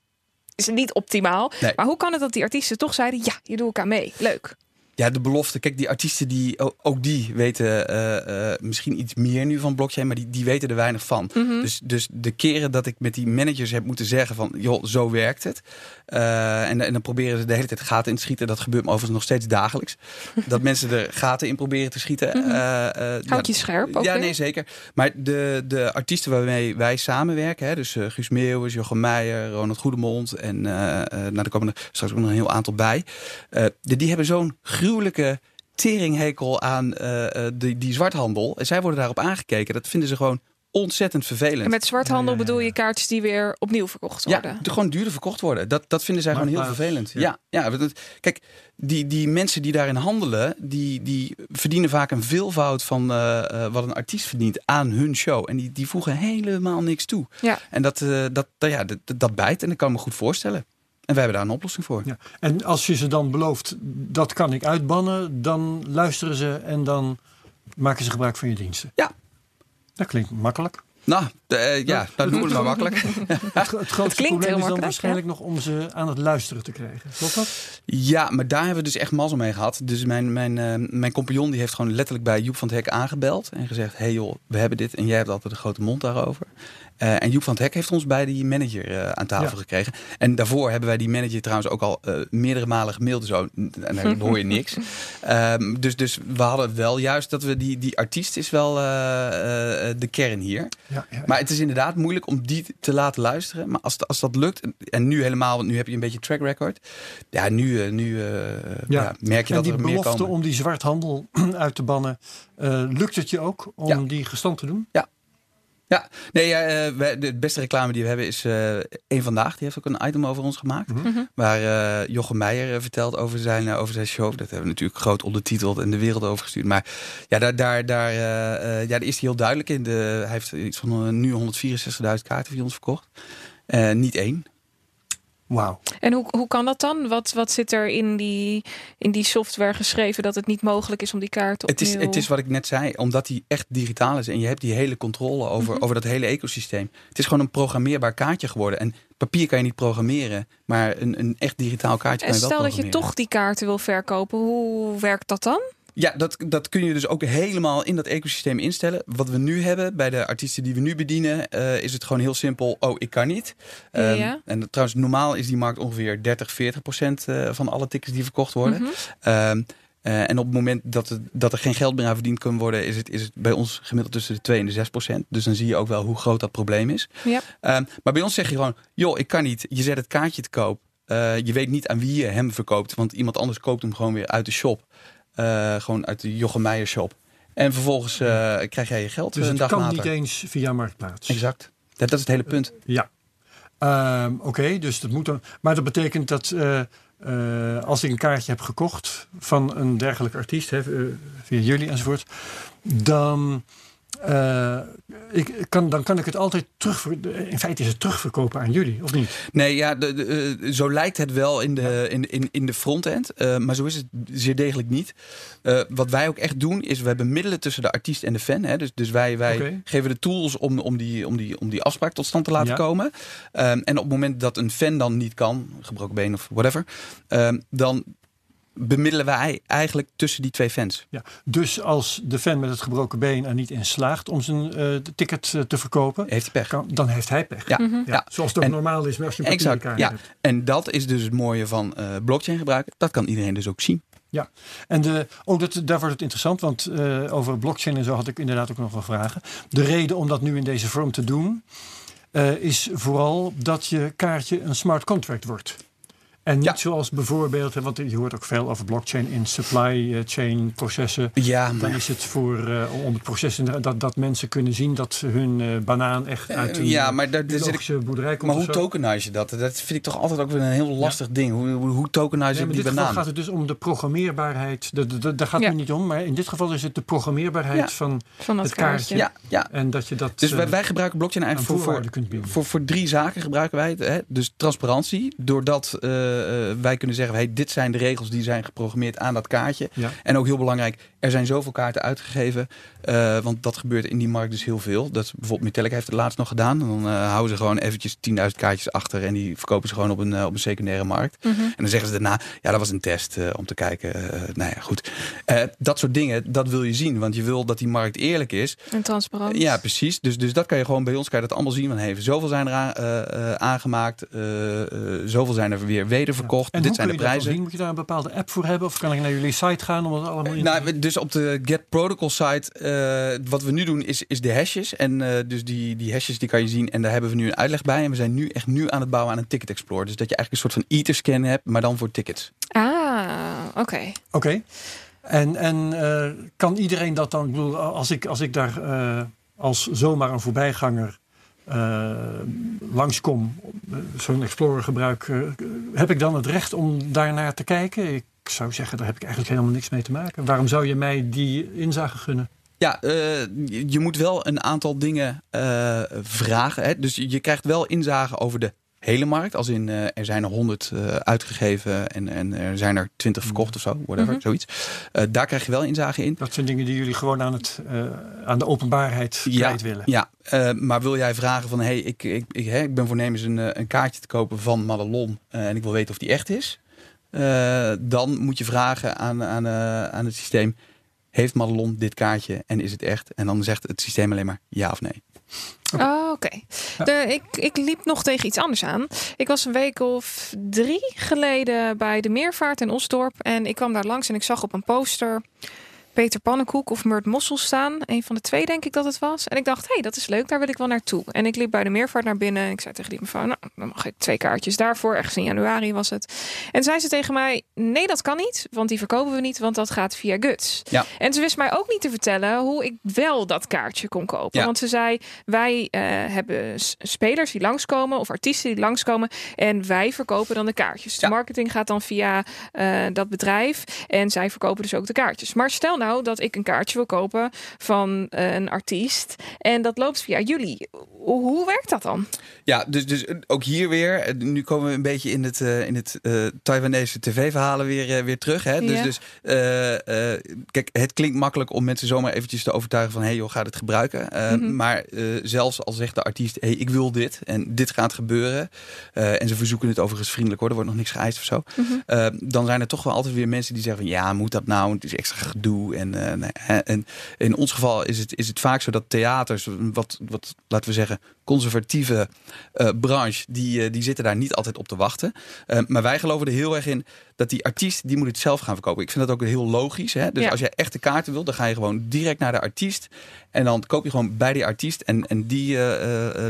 is het niet optimaal. Nee. Maar hoe kan het dat die artiesten toch zeiden, ja, je doe ik aan mee. Leuk. Ja, de belofte. Kijk, die artiesten, die, ook die weten uh, uh, misschien iets meer nu van blockchain, maar die, die weten er weinig van. Mhm. Dus, dus de keren dat ik met die managers heb moeten zeggen van, joh, zo werkt het. Uh, en, en dan proberen ze de hele tijd gaten in te schieten. Dat gebeurt me overigens nog steeds dagelijks. dat mensen er gaten in proberen te schieten. Mhm. Houd je scherp ook Ja, weer? nee, zeker. Maar de, de artiesten waarmee wij samenwerken, hè, dus Guus Meeuwis, Jochem Meijer, Ronald Goedemond en nou, er komen er straks ook nog een heel aantal bij. Die, die hebben zo'n gruwelijke teringhekel aan uh, uh, die, die zwarthandel. En zij worden daarop aangekeken. Dat vinden ze gewoon ontzettend vervelend. En met zwarthandel Ja, ja, ja, bedoel je kaartjes die weer opnieuw verkocht worden? Ja, de- gewoon duurder verkocht worden. Dat, dat vinden zij gewoon heel vervelend. ja. Ja, kijk, die, die mensen die daarin handelen, die, die verdienen vaak een veelvoud van eh, eh, wat een artiest verdient aan hun show. En die, die voegen helemaal niks toe. Ja. En dat, eh, dat, dat, ja, dat, dat bijt en dat kan ik me goed voorstellen. En wij hebben daar een oplossing voor. Ja. En als je ze dan belooft, dat kan ik uitbannen, dan luisteren ze en dan maken ze gebruik van je diensten. Ja. Dat klinkt makkelijk. Nou, uh, ja, dat noemen we maar makkelijk. Het, het grootste probleem is dan waarschijnlijk nog om ze aan het luisteren te krijgen. Klopt dat? Ja, maar daar hebben we dus echt mazzel mee gehad. Dus mijn, mijn, uh, mijn compagnon die heeft gewoon letterlijk bij Joep van het Hek aangebeld. En gezegd, hey joh, we hebben dit en jij hebt altijd een grote mond daarover. Uh, en Joep van het Hek heeft ons bij die manager uh, aan tafel gekregen. En daarvoor hebben wij die manager trouwens ook al uh, meerdere malen gemaild. Zo, en dan hoor je niks. um, dus, dus we hadden wel juist dat we die, die artiest is wel de kern hier. Ja, ja, maar het is inderdaad moeilijk om die te laten luisteren. Maar als, als dat lukt, en nu helemaal, want nu heb je een beetje track record. Ja, nu, nu ja. merk je en dat er meer komen. die belofte om die zwarthandel uit te bannen, lukt het je ook om die gestand te doen? Ja, ja, nee, uh, de beste reclame die we hebben is uh, Eén Vandaag. Die heeft ook een item over ons gemaakt. Mm -hmm. Waar uh, Jochem Meijer vertelt over zijn, over zijn show. Dat hebben we natuurlijk groot ondertiteld en de wereld overgestuurd. Maar ja, daar, daar, daar, ja, daar is hij heel duidelijk in. De, hij heeft iets van nu 164.000 kaarten voor ons verkocht. niet één. Wauw. En hoe, hoe kan dat dan? Wat, wat zit er in die, in die software geschreven dat het niet mogelijk is om die kaart opnieuw... Het is, het is wat ik net zei, omdat die echt digitaal is en je hebt die hele controle over, mm -hmm. over dat hele ecosysteem. Het is gewoon een programmeerbaar kaartje geworden. En papier kan je niet programmeren, maar een, een echt digitaal kaartje en kan je wel stel dat je toch die kaarten wil verkopen, hoe werkt dat dan? Ja, dat, dat kun je dus ook helemaal in dat ecosysteem instellen. Wat we nu hebben bij de artiesten die we nu bedienen, uh, is het gewoon heel simpel. Oh, ik kan niet. Um, ja. En trouwens, normaal is die markt ongeveer 30, 40 procent uh, van alle tickets die verkocht worden. Mm -hmm. um, uh, en op het moment dat, het, dat er geen geld meer aan verdiend kan worden, is het, is het bij ons gemiddeld tussen de 2 en de 6 procent. Dus dan zie je ook wel hoe groot dat probleem is. Ja. Um, maar bij ons zeg je gewoon, joh, ik kan niet. Je zet het kaartje te koop. je weet niet aan wie je hem verkoopt, want iemand anders koopt hem gewoon weer uit de shop. Uh, gewoon uit de Jochem Meijer shop. En vervolgens uh, krijg jij je geld dus een het dag kan later. niet eens via Marktplaats? Exact. Dat, dat is het hele punt. Ja. Oké, okay, dus dat moet dan... Maar dat betekent dat als ik een kaartje heb gekocht van een dergelijke artiest, hè, via jullie enzovoort, dan... Uh, ik kan, dan kan ik het altijd terug. In feite is het terugverkopen aan jullie, of niet? Nee, ja, de, de, uh, zo lijkt het wel in de, in, in, in de frontend. Uh, maar zo is het zeer degelijk niet. wat wij ook echt doen, is we hebben middelen tussen de artiest en de fan. Hè? Dus, dus wij, wij okay. geven de tools om, om, die, om, die, om die afspraak tot stand te laten ja. komen. Um, en op het moment dat een fan dan niet kan, gebroken been of whatever, um, dan bemiddelen wij eigenlijk tussen die twee fans. Ja, dus als de fan met het gebroken been er niet in slaagt om zijn uh, ticket uh, te verkopen, heeft hij pech. Kan, dan heeft hij pech. Ja, mm -hmm. ja. zoals het ook en, normaal is als je een exact, ja. hebt. En dat is dus het mooie van uh, blockchain gebruiken. Dat kan iedereen dus ook zien. Ja, en de, oh, dat, daar wordt het interessant, want uh, over blockchain en zo had ik inderdaad ook nog wel vragen. De reden om dat nu in deze vorm te doen, uh, is vooral dat je kaartje een smart contract wordt. En niet ja. zoals bijvoorbeeld, want je hoort ook veel over blockchain in supply chain processen. Ja, maar... Dan is het voor uh, om het proces dat, dat mensen kunnen zien dat hun uh, banaan echt uit een ja, maar daar, zit ik, boerderij komt. Maar hoe tokenize je dat? Dat vind ik toch altijd ook weer een heel lastig ja. ding. Hoe, hoe, hoe tokenize je nee, die banaan? In dit gaat het dus om de programmeerbaarheid. De, de, de, daar gaat het niet om, maar in dit geval is het de programmeerbaarheid van, van het kaartje. Ja, ja. En dat je dat. Dus wij, wij gebruiken blockchain eigenlijk voor, voor, voor, voor, drie zaken gebruiken wij het. Hè? Dus transparantie, doordat uh, wij kunnen zeggen, hey, dit zijn de regels die zijn geprogrammeerd aan dat kaartje. Ja. En ook heel belangrijk, er zijn zoveel kaarten uitgegeven. Uh, want dat gebeurt in die markt dus heel veel. Dat bijvoorbeeld Metallica heeft het laatst nog gedaan. En dan uh, houden ze gewoon eventjes 10.000 kaartjes achter. En die verkopen ze gewoon op een, uh, op een secundaire markt. Mm -hmm. En dan zeggen ze daarna, ja dat was een test om te kijken. nou ja, goed. dat soort dingen, dat wil je zien. Want je wil dat die markt eerlijk is. En transparant. ja, precies. Dus, dus dat kan je gewoon bij ons kan je dat allemaal zien. Van, hey, zoveel zijn er aan, aangemaakt. zoveel zijn er weer wederverkocht. Ja. Dit zijn de prijzen. Zien? Moet je daar een bepaalde app voor hebben? Of kan ik naar jullie site gaan om het allemaal in nou, Dus op de Get Protocol site, uh, wat we nu doen is, is de hashes. En uh, dus die, die hashes die kan je zien. En daar hebben we nu een uitleg bij. En we zijn nu echt nu aan het bouwen aan een Ticket Explorer. Dus dat je eigenlijk een soort van Eater-scan hebt, maar dan voor tickets. Ah, oké. Okay. Oké. Okay. En, en uh, kan iedereen dat dan, ik bedoel, als ik, als ik daar als zomaar een voorbijganger langskom, zo'n Explorer gebruik, uh, heb ik dan het recht om daarnaar te kijken? Ik zou zeggen, daar heb ik eigenlijk helemaal niks mee te maken. Waarom zou je mij die inzage gunnen? Ja, je moet wel een aantal dingen vragen. Hè? Dus je krijgt wel inzage over de hele markt. Als in uh, er zijn er 100 uh, uitgegeven en, en er zijn er 20 Mhm. verkocht of zo, whatever, mm -hmm. zoiets. Uh, daar krijg je wel inzage in. Dat zijn dingen die jullie gewoon aan, het, aan de openbaarheid ja, kwijt willen. Ja, maar wil jij vragen van hey, ik, ik, ik, hè, ik ben voornemens een, een kaartje te kopen van Madelon en ik wil weten of die echt is. dan moet je vragen aan, aan, aan het systeem heeft Madelon dit kaartje en is het echt? En dan zegt het systeem alleen maar ja of nee. Okay. Oh, oké. Okay. Ik, ik liep nog tegen iets anders aan. Ik was een week of drie geleden bij de Meervaart in Osdorp. En ik kwam daar langs en ik zag op een poster Peter Pannenkoek of Murt Mossel staan. Een van de twee denk ik dat het was. En ik dacht, hé, hey, dat is leuk, daar wil ik wel naartoe. En ik liep bij de Meervaart naar binnen. En ik zei tegen die mevrouw, nou, dan mag ik twee kaartjes daarvoor. Ergens in januari was het. En zei ze tegen mij, nee, dat kan niet. Want die verkopen we niet, want dat gaat via Guts. Ja. En ze wist mij ook niet te vertellen hoe ik wel dat kaartje kon kopen. Ja. Want ze zei, wij uh, hebben spelers die langskomen of artiesten die langskomen. En wij verkopen dan de kaartjes. De Ja. marketing gaat dan via uh, dat bedrijf. En zij verkopen dus ook de kaartjes. Maar stel nou dat ik een kaartje wil kopen van uh, een artiest. En dat loopt via jullie. Hoe, werkt dat dan? Ja, dus, dus ook hier weer. eh, Nu komen we een beetje in het, uh, in het uh, Taiwanese tv-verhalen weer, uh, weer terug. Hè? Dus, Ja. dus kijk, het klinkt makkelijk om mensen zomaar eventjes te overtuigen van... hé hey joh, ga dit gebruiken. Mhm. Maar zelfs al zegt de artiest, hé, hey, ik wil dit en dit gaat gebeuren... En ze verzoeken het overigens vriendelijk hoor, er wordt nog niks geëist of zo... Mhm. Dan zijn er toch wel altijd weer mensen die zeggen van... ja, moet dat nou? Het is extra gedoe. En, hè. en in ons geval is het, is het vaak zo dat theaters... wat, wat laten we zeggen, conservatieve uh, branche... Die, uh, die zitten daar niet altijd op te wachten. Uh, maar wij geloven er heel erg in dat die artiest... die moet het zelf gaan verkopen. Ik vind dat ook heel logisch. Hè? Dus Ja. als jij echte kaarten wil, dan ga je gewoon direct naar de artiest... en dan koop je gewoon bij die artiest... en, en die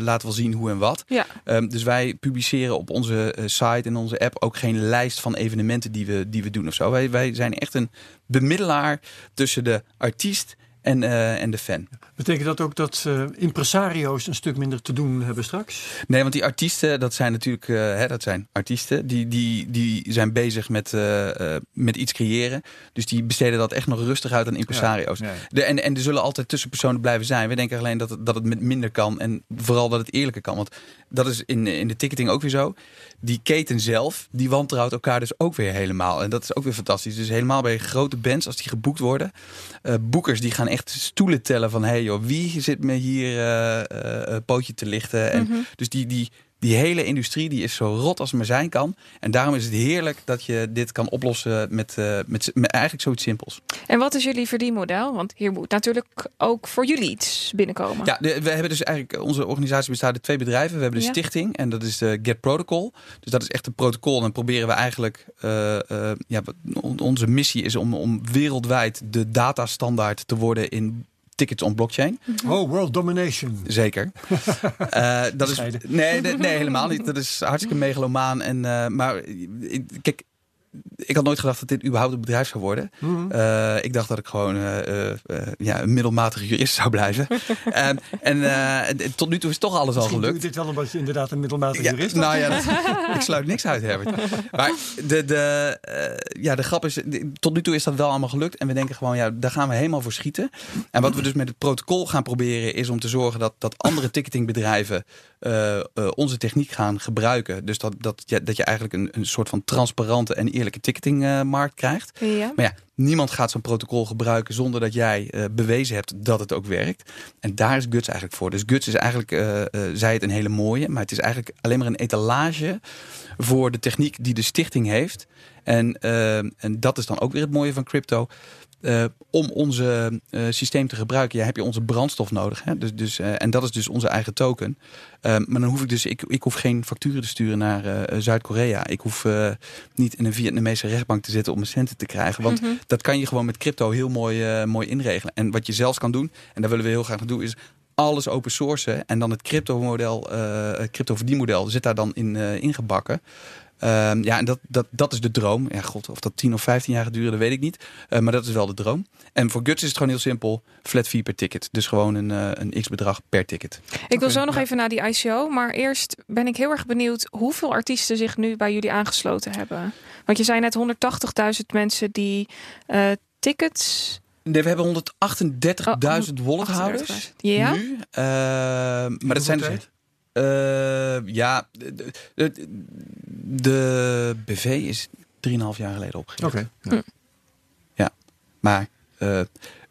laat wel zien hoe en wat. Ja. Um, dus wij publiceren op onze site en onze app ook geen lijst van evenementen die we, die we doen of zo. Wij, wij zijn echt een bemiddelaar tussen de artiest en, uh, en de fan. Betekent dat ook dat uh, impresario's een stuk minder te doen hebben straks? Nee, want die artiesten, dat zijn natuurlijk uh, hè, dat zijn artiesten. Die, die, die zijn bezig met, uh, met iets creëren. Dus die besteden dat echt nog rustig uit aan impresario's. Ja, ja. De, en, en er zullen altijd tussenpersonen blijven zijn. We denken alleen dat het, dat het met minder kan. En vooral dat het eerlijker kan. Want dat is in, in de ticketing ook weer zo. Die keten zelf, die wantrouwt elkaar dus ook weer helemaal. En dat is ook weer fantastisch. Dus helemaal bij grote bands, als die geboekt worden. Uh, boekers die gaan echt stoelen tellen van... hé hey joh, wie zit me hier uh, uh, pootje te lichten? En Mhm. Dus die, die, die hele industrie die is zo rot als het maar zijn kan. En daarom is het heerlijk dat je dit kan oplossen met, uh, met, met eigenlijk zoiets simpels. En wat is jullie verdienmodel? Want hier moet natuurlijk ook voor jullie iets binnenkomen. Ja, de, we hebben dus eigenlijk, onze organisatie bestaat uit twee bedrijven. We hebben de Ja. stichting en dat is de Get Protocol. Dus dat is echt een protocol. En dan proberen we eigenlijk, uh, uh, ja, on- onze missie is om, om wereldwijd de datastandaard te worden in tickets on blockchain. Oh, world domination. Zeker. Eh, dat is, nee, nee, nee, helemaal niet. Dat is hartstikke megalomaan. En, eh, maar ik- kijk, ik had nooit gedacht dat dit überhaupt een bedrijf zou worden. Mhm. Eh, ik dacht dat ik gewoon eh, eh, ja, een middelmatige jurist zou blijven. Ehm, en en tot nu toe is toch alles al gelukt. doe dit wel omdat je inderdaad een middelmatige Ja, jurist nou ja, dat- ik sluit niks uit, Herbert. Maar de, de, ja, de grap is, de- tot nu toe is dat wel allemaal gelukt. En we denken gewoon, ja, daar gaan we helemaal voor schieten. En wat we dus met het protocol gaan proberen, is om te zorgen dat, dat andere ticketingbedrijven eh, eh, onze techniek gaan gebruiken. Dus dat, dat, je, dat je eigenlijk een, een soort van transparante en eerlijke ticketingmarkt krijgt. Ja. Maar ja, niemand gaat zo'n protocol gebruiken zonder dat jij eh, bewezen hebt dat het ook werkt. En daar is Guts eigenlijk voor. Dus Guts is eigenlijk, eh eh, zij het een hele mooie, maar het is eigenlijk alleen maar een etalage voor de techniek die de stichting heeft. En, eh, en dat is dan ook weer het mooie van crypto. Eh, om onze eh, systeem te gebruiken, ja, heb je onze brandstof nodig. Hè? Dus, dus, eh, en dat is dus onze eigen token. Maar dan hoef ik dus, ik, ik hoef geen facturen te sturen naar Zuid-Korea. Ik hoef niet in een Vietnamese rechtbank te zitten om mijn centen te krijgen. Want Mhm. dat kan je gewoon met crypto heel mooi, mooi inregelen. En wat je zelfs kan doen, en daar willen we heel graag doen, is alles open sourcen. En dan het crypto model, eh, het crypto verdienmodel zit daar dan in eh, ingebakken. Ehm, ja, en dat, dat, dat is de droom. Ja, god, of dat 10 of 15 jaar gaat duren, dat weet ik niet. Eh, maar dat is wel de droom. En voor Guts is het gewoon heel simpel. Flat fee per ticket. Dus gewoon een, eh, een x-bedrag per ticket. Ik wil zo nog ja. even naar die ICO. Maar eerst ben ik heel erg benieuwd hoeveel artiesten zich nu bij jullie aangesloten hebben. Want je zei net 180.000 mensen die eh, tickets. Nee, we hebben 138.000 wallethouders. 38.000. Ja. Nu. Eh, maar dat zijn dus... Eh, ja, de, de, de BV is 3,5 jaar geleden opgericht. Oké. Hm. Ja, maar eh,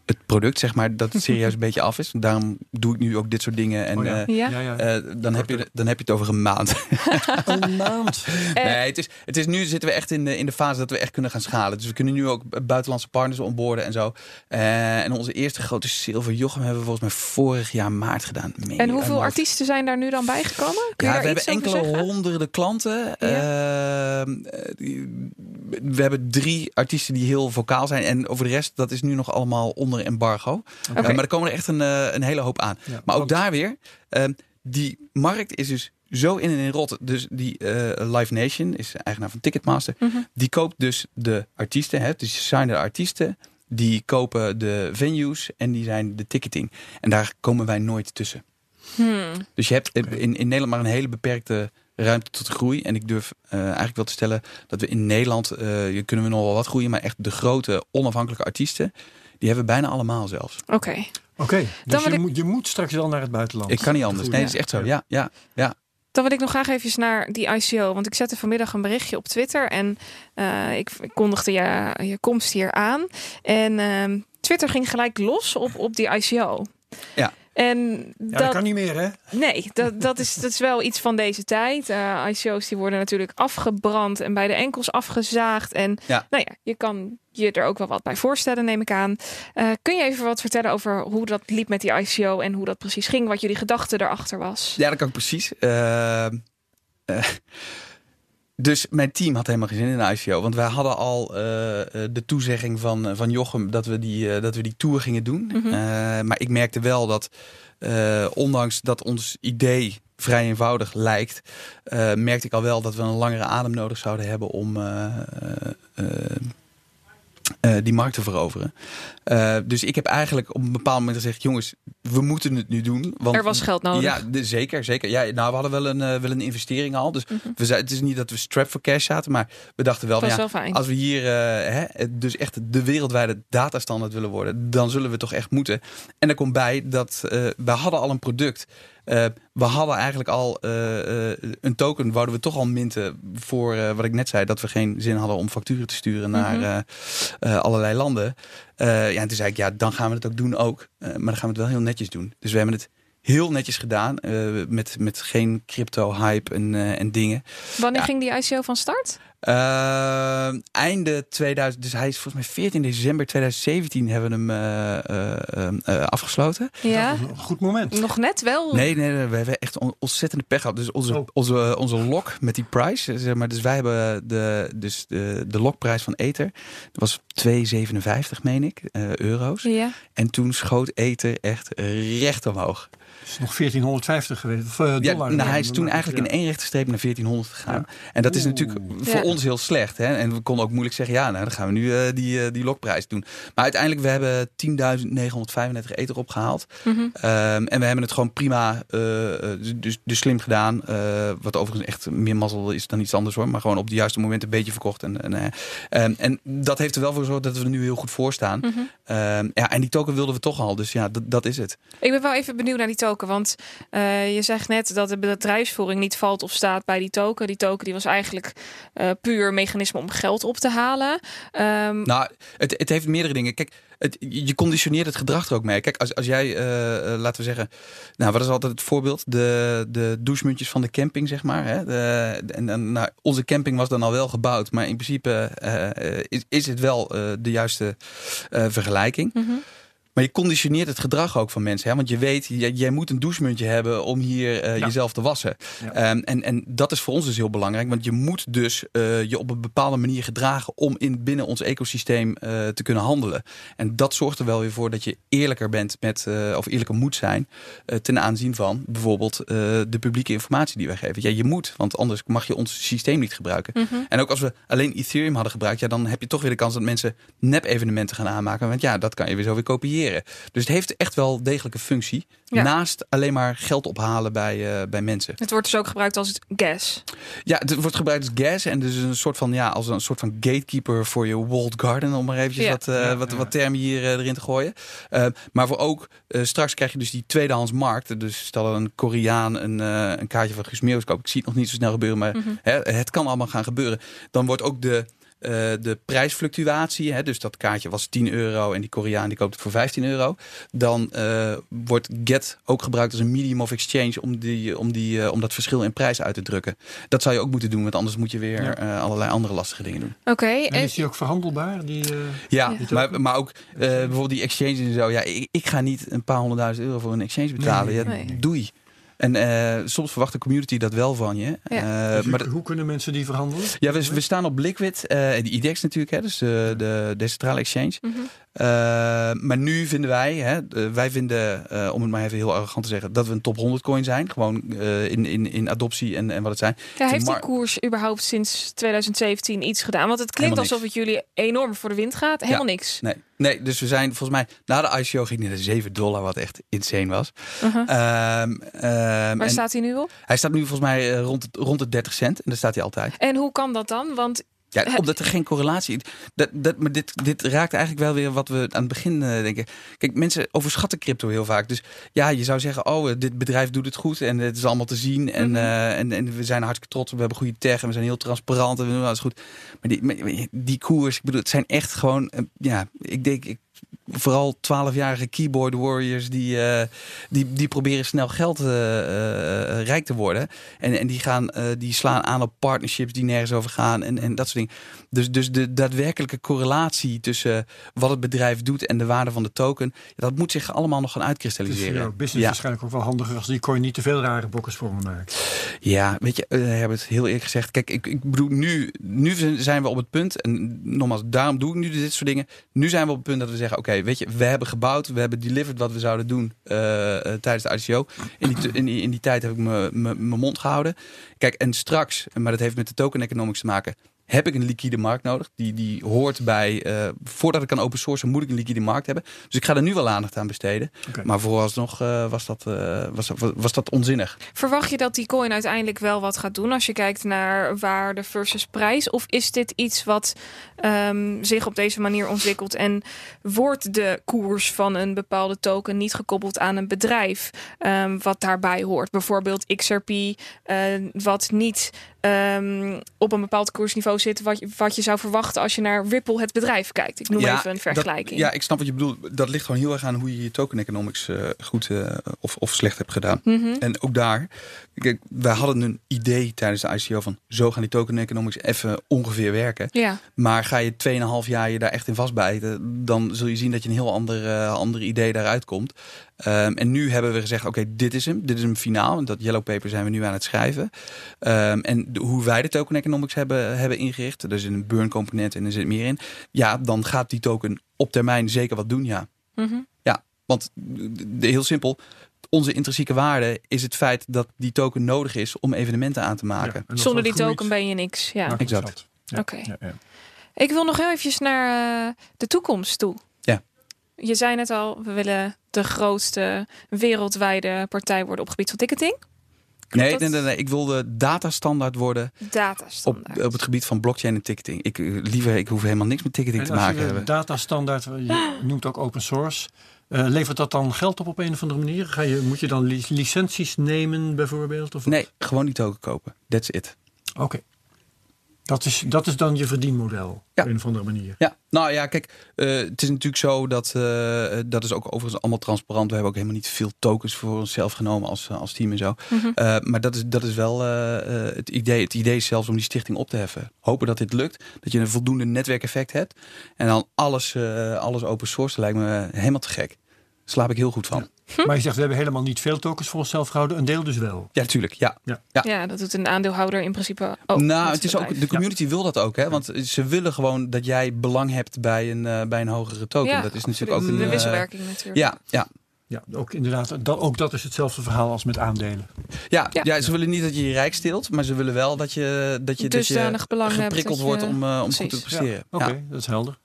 het product, zeg maar, dat het serieus een beetje af is. Daarom doe ik nu ook dit soort dingen. En Oh ja. eh, Ja. Ja, ja. eh, dan, heb je, dan heb je het over een maand. Een maand. Nee, het is, het is nu zitten we echt in de, in de fase dat we echt kunnen gaan schalen. Dus we kunnen nu ook buitenlandse partners onboorden en zo. Eh, en onze eerste grote Silver Jochem hebben we volgens mij vorig jaar maart gedaan. Meen En hoeveel artiesten zijn daar nu dan bijgekomen? Kun je Ja, daar we iets hebben enkele zeggen? honderden klanten. Ehm, eh, die- we hebben drie artiesten die heel vocaal zijn. En over de rest, dat is nu nog allemaal onder embargo. Eh, maar er komen er echt een, eh, een hele hoop aan. Maar ook want- daar weer, ehm, die markt is dus zo in en in rot. Dus die eh, Live Nation is eigenaar van Ticketmaster. Mhm. Die koopt dus de artiesten. Hè, dus signen de artiesten. Die kopen de venues en die zijn de ticketing. En daar komen wij nooit tussen. Hmm. Dus je hebt in, in Nederland maar een hele beperkte ruimte tot groei. En ik durf eigenlijk wel te stellen dat we in Nederland, je kunnen we nog wel wat groeien, maar echt de grote onafhankelijke artiesten, die hebben we bijna allemaal zelfs. Oké. Oké, Dan dus je, ik- moet, je moet straks wel naar het buitenland. Ik kan niet anders. Nee, dat is echt zo. Ja, ja, ja. Dan wil ik nog graag even naar die ICO. Want ik zette vanmiddag een berichtje op Twitter. En eh, ik, ik kondigde je, je komst hier aan. En ehm, Twitter ging gelijk los op, op die ICO. Ja. En Ja, dat, dat kan niet meer, hè? Nee, dat, dat, is, dat is wel iets van deze tijd. Eh, ICO's die worden natuurlijk afgebrand en bij de enkels afgezaagd. En Ja. nou ja, je kan je er ook wel wat bij voorstellen, neem ik aan. Eh, kun je even wat vertellen over hoe dat liep met die ICO en hoe dat precies ging? Wat jullie gedachte erachter was? Ja, dat kan ik precies. Eh, dus mijn team had helemaal geen zin in de ICO. Want wij hadden al eh, eh, de toezegging van, van Jochem dat we die, eh, dat we die tour gingen doen. Mhm. Eh, maar ik merkte wel dat, eh, ondanks dat ons idee vrij eenvoudig lijkt, eh, merkte ik al wel dat we een langere adem nodig zouden hebben om eh, die markt te veroveren. Eh, dus ik heb eigenlijk op een bepaald moment gezegd: jongens, we moeten het nu doen. Want Er was geld nodig. Ja, de- zeker, zeker. Ja, nou, we hadden wel een, eh, wel een investering al. Dus Mhm. we zei, het is niet dat we strap voor cash zaten, maar we dachten wel, ja, wel als we hier hè, dus echt de wereldwijde datastandaard willen worden, dan zullen we toch echt moeten. En er komt bij dat we hadden al een product. Eh, we hadden eigenlijk al eh, eh, een token, wouden we toch al minten voor wat ik net zei, dat we geen zin hadden om facturen te sturen naar Mhm. allerlei landen. Ja, en toen zei ik, ja, dan gaan we het ook doen ook. Maar dan gaan we het wel heel netjes doen. Dus we hebben het heel netjes gedaan, met, met geen crypto-hype en, en dingen. Wanneer ja. ging die ICO van start? Eh, einde 2000, dus hij is volgens mij 14 december 2017 hebben we hem eh, eh, eh, eh, afgesloten. Ja, Dat is een goed moment. nog net wel. Nee, nee, nee, we hebben echt on- ontzettende pech gehad. Dus onze, Oh. onze, onze lock met die prijs, zeg maar, dus wij hebben de, dus de, de lockprijs van Ether, dat was 2,57 meen ik, eh, euro's. Ja. En toen schoot Ether echt recht omhoog. Het is nog 1450 geweest. Of, Ja, dollar. nou, hij is toen eigenlijk in één rechte streep naar 1400 gegaan. En dat is natuurlijk voor Ja. Ons heel slecht. Hè? En we konden ook moeilijk zeggen, ja, nou, dan gaan we nu eh, die, eh, die lokprijs doen. Maar uiteindelijk, we hebben 10.935 ether opgehaald. Mhm. Ehm, en we hebben het gewoon prima, eh, eh, dus, dus slim gedaan. Wat overigens echt meer mazzel is dan iets anders hoor. Maar gewoon op de juiste moment een beetje verkocht. En, en, eh, ehm, en dat heeft er wel voor gezorgd dat we er nu heel goed voor staan. Mhm. Ehm, ja, en die token wilden we toch al. Dus ja, dat, dat is het. Ik ben wel even benieuwd naar die token. Want je zegt net dat de bedrijfsvoering niet valt of staat bij die token. Die token die was eigenlijk eh, puur mechanisme om geld op te halen. Ehm, Nou, het, het heeft meerdere dingen. Kijk, het, je conditioneert het gedrag er ook mee. Kijk, als, als jij, eh, eh, laten we zeggen, nou, wat is altijd het voorbeeld? De, de douchemuntjes van de camping, zeg maar. Hè? De, de- en, nou, onze camping was dan al wel gebouwd, maar in principe eh, is, is het wel de juiste vergelijking. mhm. Maar je conditioneert het gedrag ook van mensen. Hè? Want je weet, jij, jij moet een douchemuntje hebben om hier eh, Ja. jezelf te wassen. Ja. Ehm, en, en dat is voor ons dus heel belangrijk. Want je moet dus eh, je op een bepaalde manier gedragen om in, binnen ons ecosysteem eh, te kunnen handelen. En dat zorgt er wel weer voor dat je eerlijker bent met, of eerlijker moet zijn ten aanzien van bijvoorbeeld de publieke informatie die wij geven. Ja, je moet, want anders mag je ons systeem niet gebruiken. Mhm. En ook als we alleen Ethereum hadden gebruikt, ja, dan heb je toch weer de kans dat mensen nep-evenementen gaan aanmaken. Want ja, dat kan je weer zo weer kopiëren. Creëren. Dus het heeft echt wel degelijke functie. Ja. Naast alleen maar geld ophalen bij, eh, bij mensen. Het wordt dus ook gebruikt als gas. Ja, het wordt gebruikt als gas en dus een soort van ja, als een soort van gatekeeper voor je walled garden, om maar eventjes Ja. wat, eh, Ja, wat, ja. wat termen hier eh, erin te gooien. Maar voor ook eh, straks krijg je dus die tweedehands markt. Dus stel een Koreaan een, eh, een kaartje van Guus Meeuwis koopt. Ik zie het nog niet zo snel gebeuren, maar Mhm. hè, het kan allemaal gaan gebeuren. Dan wordt ook de eh, de prijsfluctuatie, hè, dus dat kaartje was 10 euro en die Koreaan die koopt het voor 15 euro. Dan eh, wordt GET ook gebruikt als een medium of exchange om, die, om, die, eh, om dat verschil in prijs uit te drukken. Dat zou je ook moeten doen, want anders moet je weer Ja. eh, allerlei andere lastige dingen doen. Oké, En en is die ook verhandelbaar? Die, eh, Ja. Maar, maar ook eh, bijvoorbeeld die exchange en zo. Ja, ik, ik ga niet een paar honderdduizend euro voor een exchange betalen. Nee, ja, nee. Doei. En eh, soms verwacht de community dat wel van je. Eh, dus maar hoe- hoe kunnen mensen die verhandelen? Ja, we, we staan op Liquid, eh die IDEX natuurlijk, hè, dus de, de decentrale exchange. Mhm. Eh, maar nu vinden wij, hè, wij vinden, eh, om het maar even heel arrogant te zeggen, dat we een top 100 coin zijn. Gewoon eh, in, in, in adoptie en, en wat het zijn. Ja, heeft die koers überhaupt sinds 2017 iets gedaan? Want het klinkt alsof het jullie enorm voor de wind gaat. Helemaal niks. Nee, nee, dus we zijn volgens mij, na de ICO ging hij naar 7 dollar, wat echt insane was. Uh-huh. Ehm, ehm, Waar staat hij nu op? Hij staat nu volgens mij eh, rond, het, rond de 30 cent en daar staat hij altijd. En hoe kan dat dan? Want Ja, omdat er geen correlatie is. Dat, dat, maar dit, dit raakt eigenlijk wel weer wat we aan het begin eh, denken. Kijk, mensen overschatten crypto heel vaak. Dus ja, je zou zeggen, oh, eh, dit bedrijf doet het goed en het is allemaal te zien. En, Mhm. eh, en, en we zijn hartstikke trots. We hebben goede tech en we zijn heel transparant en we doen alles goed. Maar die, die koers, ik bedoel, het zijn echt gewoon, eh, ja, ik denk, ik, vooral 12-jarige keyboard warriors die, eh, die, die proberen snel geld eh, eh, rijk te worden. En, en die, gaan, die slaan aan op partnerships die nergens over gaan en, en dat soort dingen. Dus, dus de daadwerkelijke correlatie tussen wat het bedrijf doet en de waarde van de token, dat moet zich allemaal nog gaan voor uitkristalliseren. jouw business ja. waarschijnlijk ook wel handiger als die coin niet te veel rare bokkersvormen maakt. Ja, weet je, hebben het heel eerlijk gezegd. Kijk, ik, ik bedoel, nu, nu zijn we op het punt, en nogmaals, daarom doe ik nu dit soort dingen. Nu zijn we op het punt dat we zeggen, oké, weet je, we hebben gebouwd, we hebben delivered wat we zouden doen uh, uh, tijdens de ICO. In die, in, in die tijd heb ik mijn mond gehouden. Kijk, en straks, maar dat heeft met de token economics te maken, heb ik een liquide markt nodig. Die, die hoort bij, uh, voordat ik kan open sourcen, moet ik een liquide markt hebben. Dus ik ga er nu wel aandacht aan besteden. Okay. Maar vooralsnog uh, was, dat, uh, was, was dat onzinnig. Verwacht je dat die coin uiteindelijk wel wat gaat doen als je kijkt naar waarde versus prijs? Of is dit iets wat um, zich op deze manier ontwikkelt en wordt de koers van een bepaalde token niet gekoppeld aan een bedrijf um, wat daarbij hoort? Bijvoorbeeld XRP, uh, wat niet um, op een bepaald koersniveau zit wat je, wat je zou verwachten als je naar Ripple het bedrijf kijkt. Ik noem ja, even een vergelijking. Dat, ja, ik snap wat je bedoelt. Dat ligt gewoon heel erg aan hoe je je token economics uh, goed uh, of, of slecht hebt gedaan. Mhm. Mm -hmm. En ook daar, kijk, wij hadden een idee tijdens de ICO van zo gaan die token economics even ongeveer werken. Ja. Maar ga je 2,5 jaar je daar echt in vastbijten, dan zul je zien dat je een heel ander, uh, ander idee daaruit komt. Um, en nu hebben we gezegd, oké, okay, dit is hem. Dit is hem finaal. En dat yellow paper zijn we nu aan het schrijven. Um, en de, hoe wij de token economics hebben, hebben ingericht. Er zit een burn component en er zit meer in. Ja, dan gaat die token op termijn zeker wat doen, ja. Mm -hmm. Ja, want de, heel simpel. Onze intrinsieke waarde is het feit dat die token nodig is om evenementen aan te maken. Ja, Zonder die token ben je niks. Ja, exact. Ja, Oké. Okay. Ja, Ik wil nog heel eventjes naar uh, de toekomst toe. Ja. Je zei net al, we willen de grootste wereldwijde partij worden op het gebied van ticketing. Nee, nee, nee, nee, ik wilde datastandaard worden datastandaard. Op, op het gebied van blockchain en ticketing. Ik, liever, ik hoef helemaal niks met ticketing en te maken je hebben. datastandaard, je noemt ook open source. Uh, levert dat dan geld op op een of andere manier? Ga je, moet je dan li licenties nemen bijvoorbeeld? Of nee, gewoon die token kopen. That's it. Oké. Okay. Dat is, dat is dan je verdienmodel ja. op een of andere manier. Ja, nou ja, kijk, uh, het is natuurlijk zo dat uh, dat is ook overigens allemaal transparant. We hebben ook helemaal niet veel tokens voor onszelf genomen als, als team en zo. Mhm. Mm -hmm. uh, maar dat is, dat is wel het idee. Het idee is zelfs om die stichting op te heffen. Hopen dat dit lukt, dat je een voldoende netwerkeffect hebt en dan alles, alles open source lijkt me helemaal te gek. Slaap ik heel goed van. Ja. Maar je zegt, we hebben helemaal niet veel tokens voor onszelf gehouden. Een deel dus wel. Ja, natuurlijk. Ja. Ja. ja. ja dat doet een aandeelhouder in principe ook. Nou, het is ook, de community ja. wil dat ook. Hè? Want ze willen gewoon dat jij belang hebt bij een, uh, bij een hogere token. Ja, dat is natuurlijk ook een... De wisselwerking uh, natuurlijk. Ja, ja. Ja, ook inderdaad. Dat, ook dat is hetzelfde verhaal als met aandelen. Ja, ja. ja ze willen niet dat je je rijk steelt, maar ze willen wel dat je, dat je, dus dat je geprikkeld hebt, wordt je... om, uh, om goed te presteren. Oké, okay, dat is helder.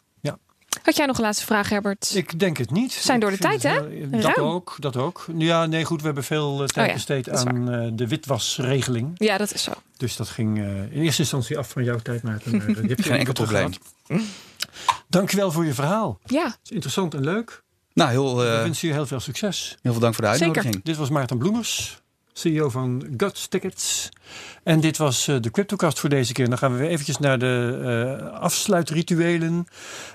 Had jij nog een laatste vraag, Herbert? Ik denk het niet. Zijn door de tijd, hè? Dat Ruim. ook, dat ook. Ja, nee, goed. We hebben veel eh, tijd ja, besteed dat is aan eh, de witwasregeling. Ja, dat is zo. Dus dat ging eh, in eerste instantie af van jouw tijd, Maarten. Maar, heb je Geen ook enkel probleem. gehad. Dankjewel voor je verhaal. Ja, Het is interessant en leuk. Nou, heel, Ik eh, wens je heel veel succes. heel veel dank voor de Zeker. uitnodiging. Dit was Maarten Bloemers, CEO van Guts Tickets. En dit was eh, de CryptoCast voor deze keer. Dan gaan we weer eventjes naar de eh, afsluitrituelen.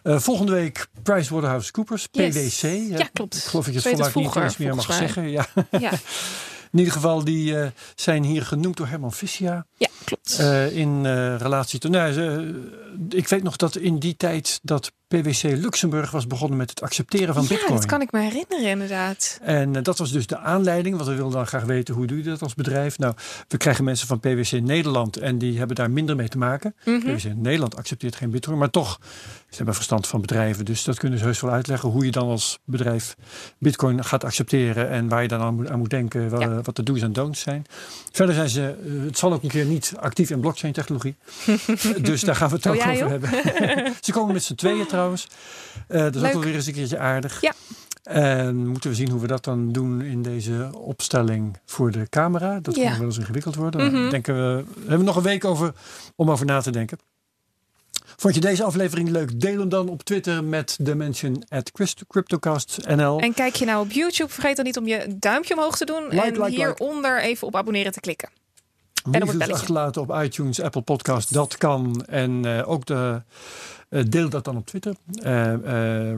Eh, volgende week PricewaterhouseCoopers, Yes. PwC. Ja, klopt. Ik geloof dat je Ik het voluit niet eens meer mag mij. zeggen. Ja. ja, In ieder geval, die zijn hier genoemd door Herman Fissia. ja klopt. Eh, in eh, relatie tot. Nou, ze- ik weet nog dat in die tijd dat PwC Luxemburg was begonnen met het accepteren van ja, Bitcoin. dat kan ik me herinneren inderdaad. En eh, dat was dus de aanleiding, want we wilden dan graag weten hoe doe je dat als bedrijf. Nou, we krijgen mensen van PwC Nederland en die hebben daar minder mee te maken. Mhm. PwC Nederland accepteert geen Bitcoin, maar toch, ze hebben verstand van bedrijven. Dus dat kunnen ze heus wel uitleggen hoe je dan als bedrijf Bitcoin gaat accepteren en waar je dan aan moet, aan moet denken, Ja. wat de do's en don'ts zijn. Verder zijn ze, eh, het zal ook een keer niet actief in blockchain technologie. dus daar gaan we het Oh, ook ja, over joh? hebben. ze komen met z'n tweeën trouwens. Eh, dat is ook wel weer eens een keertje aardig. Ja. En moeten we zien hoe we dat dan doen in deze opstelling voor de camera. Dat Ja. kan wel eens ingewikkeld worden. Mhm. Dan denken we, we hebben nog een week over om over na te denken. Vond je deze aflevering leuk? Deel hem dan op Twitter met de mention at CryptoCastNL. En kijk je nou op YouTube, vergeet dan niet om je duimpje omhoog te doen. Like, en like, like. hieronder even op abonneren te klikken. Reviews achterlaten op iTunes, Apple Podcast, dat kan. En eh, ook de, eh, deel dat dan op Twitter. Eh,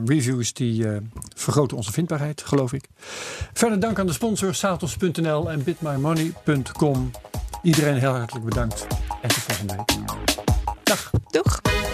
reviews die vergroten onze vindbaarheid, geloof ik. Verder dank aan de sponsors Satos.nl en bitmymoney.com. Iedereen heel hartelijk bedankt en tot volgende week. Dag. Doeg!